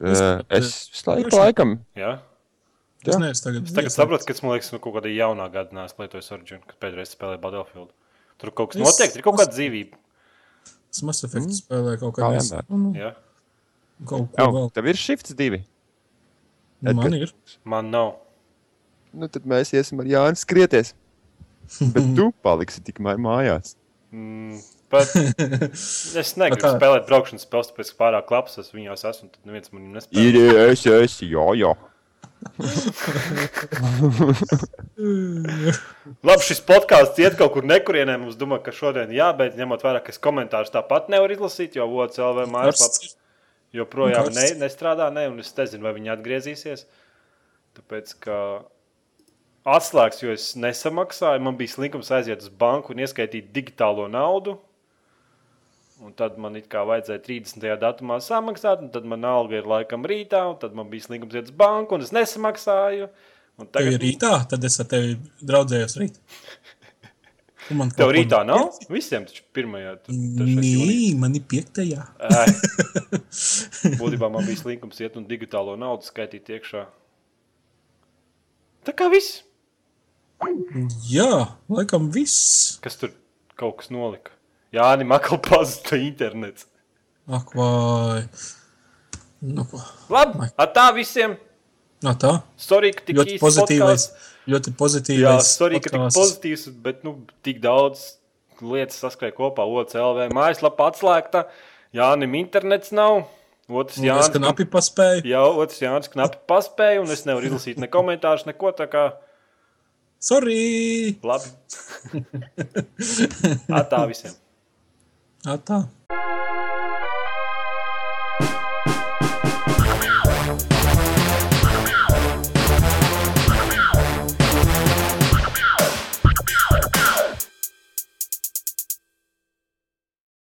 Es uh, es visu laiku, laikam, Jā? Es Jā. neesmu tagad, Es tagad saprotu, ka tas man liekas, no kaut kāda jaunā gada nāc lietojis originu, kad pēdējais spēlēja Battlefield. Tur kaut kas Es- notiek, ir kaut kāda dzīvība. Es Mass Effect mm. spēlēju kaut Kā kādā veidā. Jā? Kaut ko oh, vēl. tev ir shifts divi. Nu, Man Edgars. ir. Man nav. Nu, tad mēs iesim ar Jānu skrieties. Bet *laughs* tu paliksi tikmēr mājās. Mm, bet *laughs* es negribu spēlēt braukšanas spēles, tāpēc, ka pārāk labs es viņos esmu, tad neviens man nespēlē. Ir, es, es, jā, jā. *laughs* Labi, šis podkāsts iet kaut kur nekurienē. Mums domā, ka šodien jābeidz, ņemot vērā, ka es komentārus tāpat nevaru izlasīt, jo OCLV mājaslapā joprojām ne, nestrādā, ne, un es nezinu, vai viņi atgriezīsies. Tāpēc, ka atslēgas, jo es nesamaksāju, man bija slinkums aiziet uz banku un ieskaitīt digitālo naudu. Un tad man it kā vajadzēja 30. datumā samaksāt, un tad man alga ir laikam rītā, un tad man bija slinkums iet uz banku, un es nesamaksāju. Un Tev ir tagad rītā, tad es ar tevi draudzējos rīt. *laughs* Man tev rītā nav? pieci? Visiem taču pirmajā. Nē, man ir piektajā. *laughs* Būtībā man bija slinkums iet un digitālo naudu skaitīt iekšā. Tā kā viss, Jā, laikam viss. kas tur kaut kas nolika. Jā, nē, makal pazuda internets. Ak, vai. Nu, ko. Labi, ar tā visiem. Nā, tā. Sorry, ka tik Ļoti pozitīvais. podcasts. Ļoti Jā, pozitīvais. sorry, ka tik pozitīvs, bet nu, tik daudz lietas saskrēja kopā. OCLV mājaslapa atslēgta. Jānim internets nav. Otrs Jānis. knapi paspēju. Jā, otrs Jānis knapi paspēja, un es nevaru izlasīt ne komentārus, neko tā kā. Sorry! Labi. *laughs* Ar tā visiem. Ā, tā.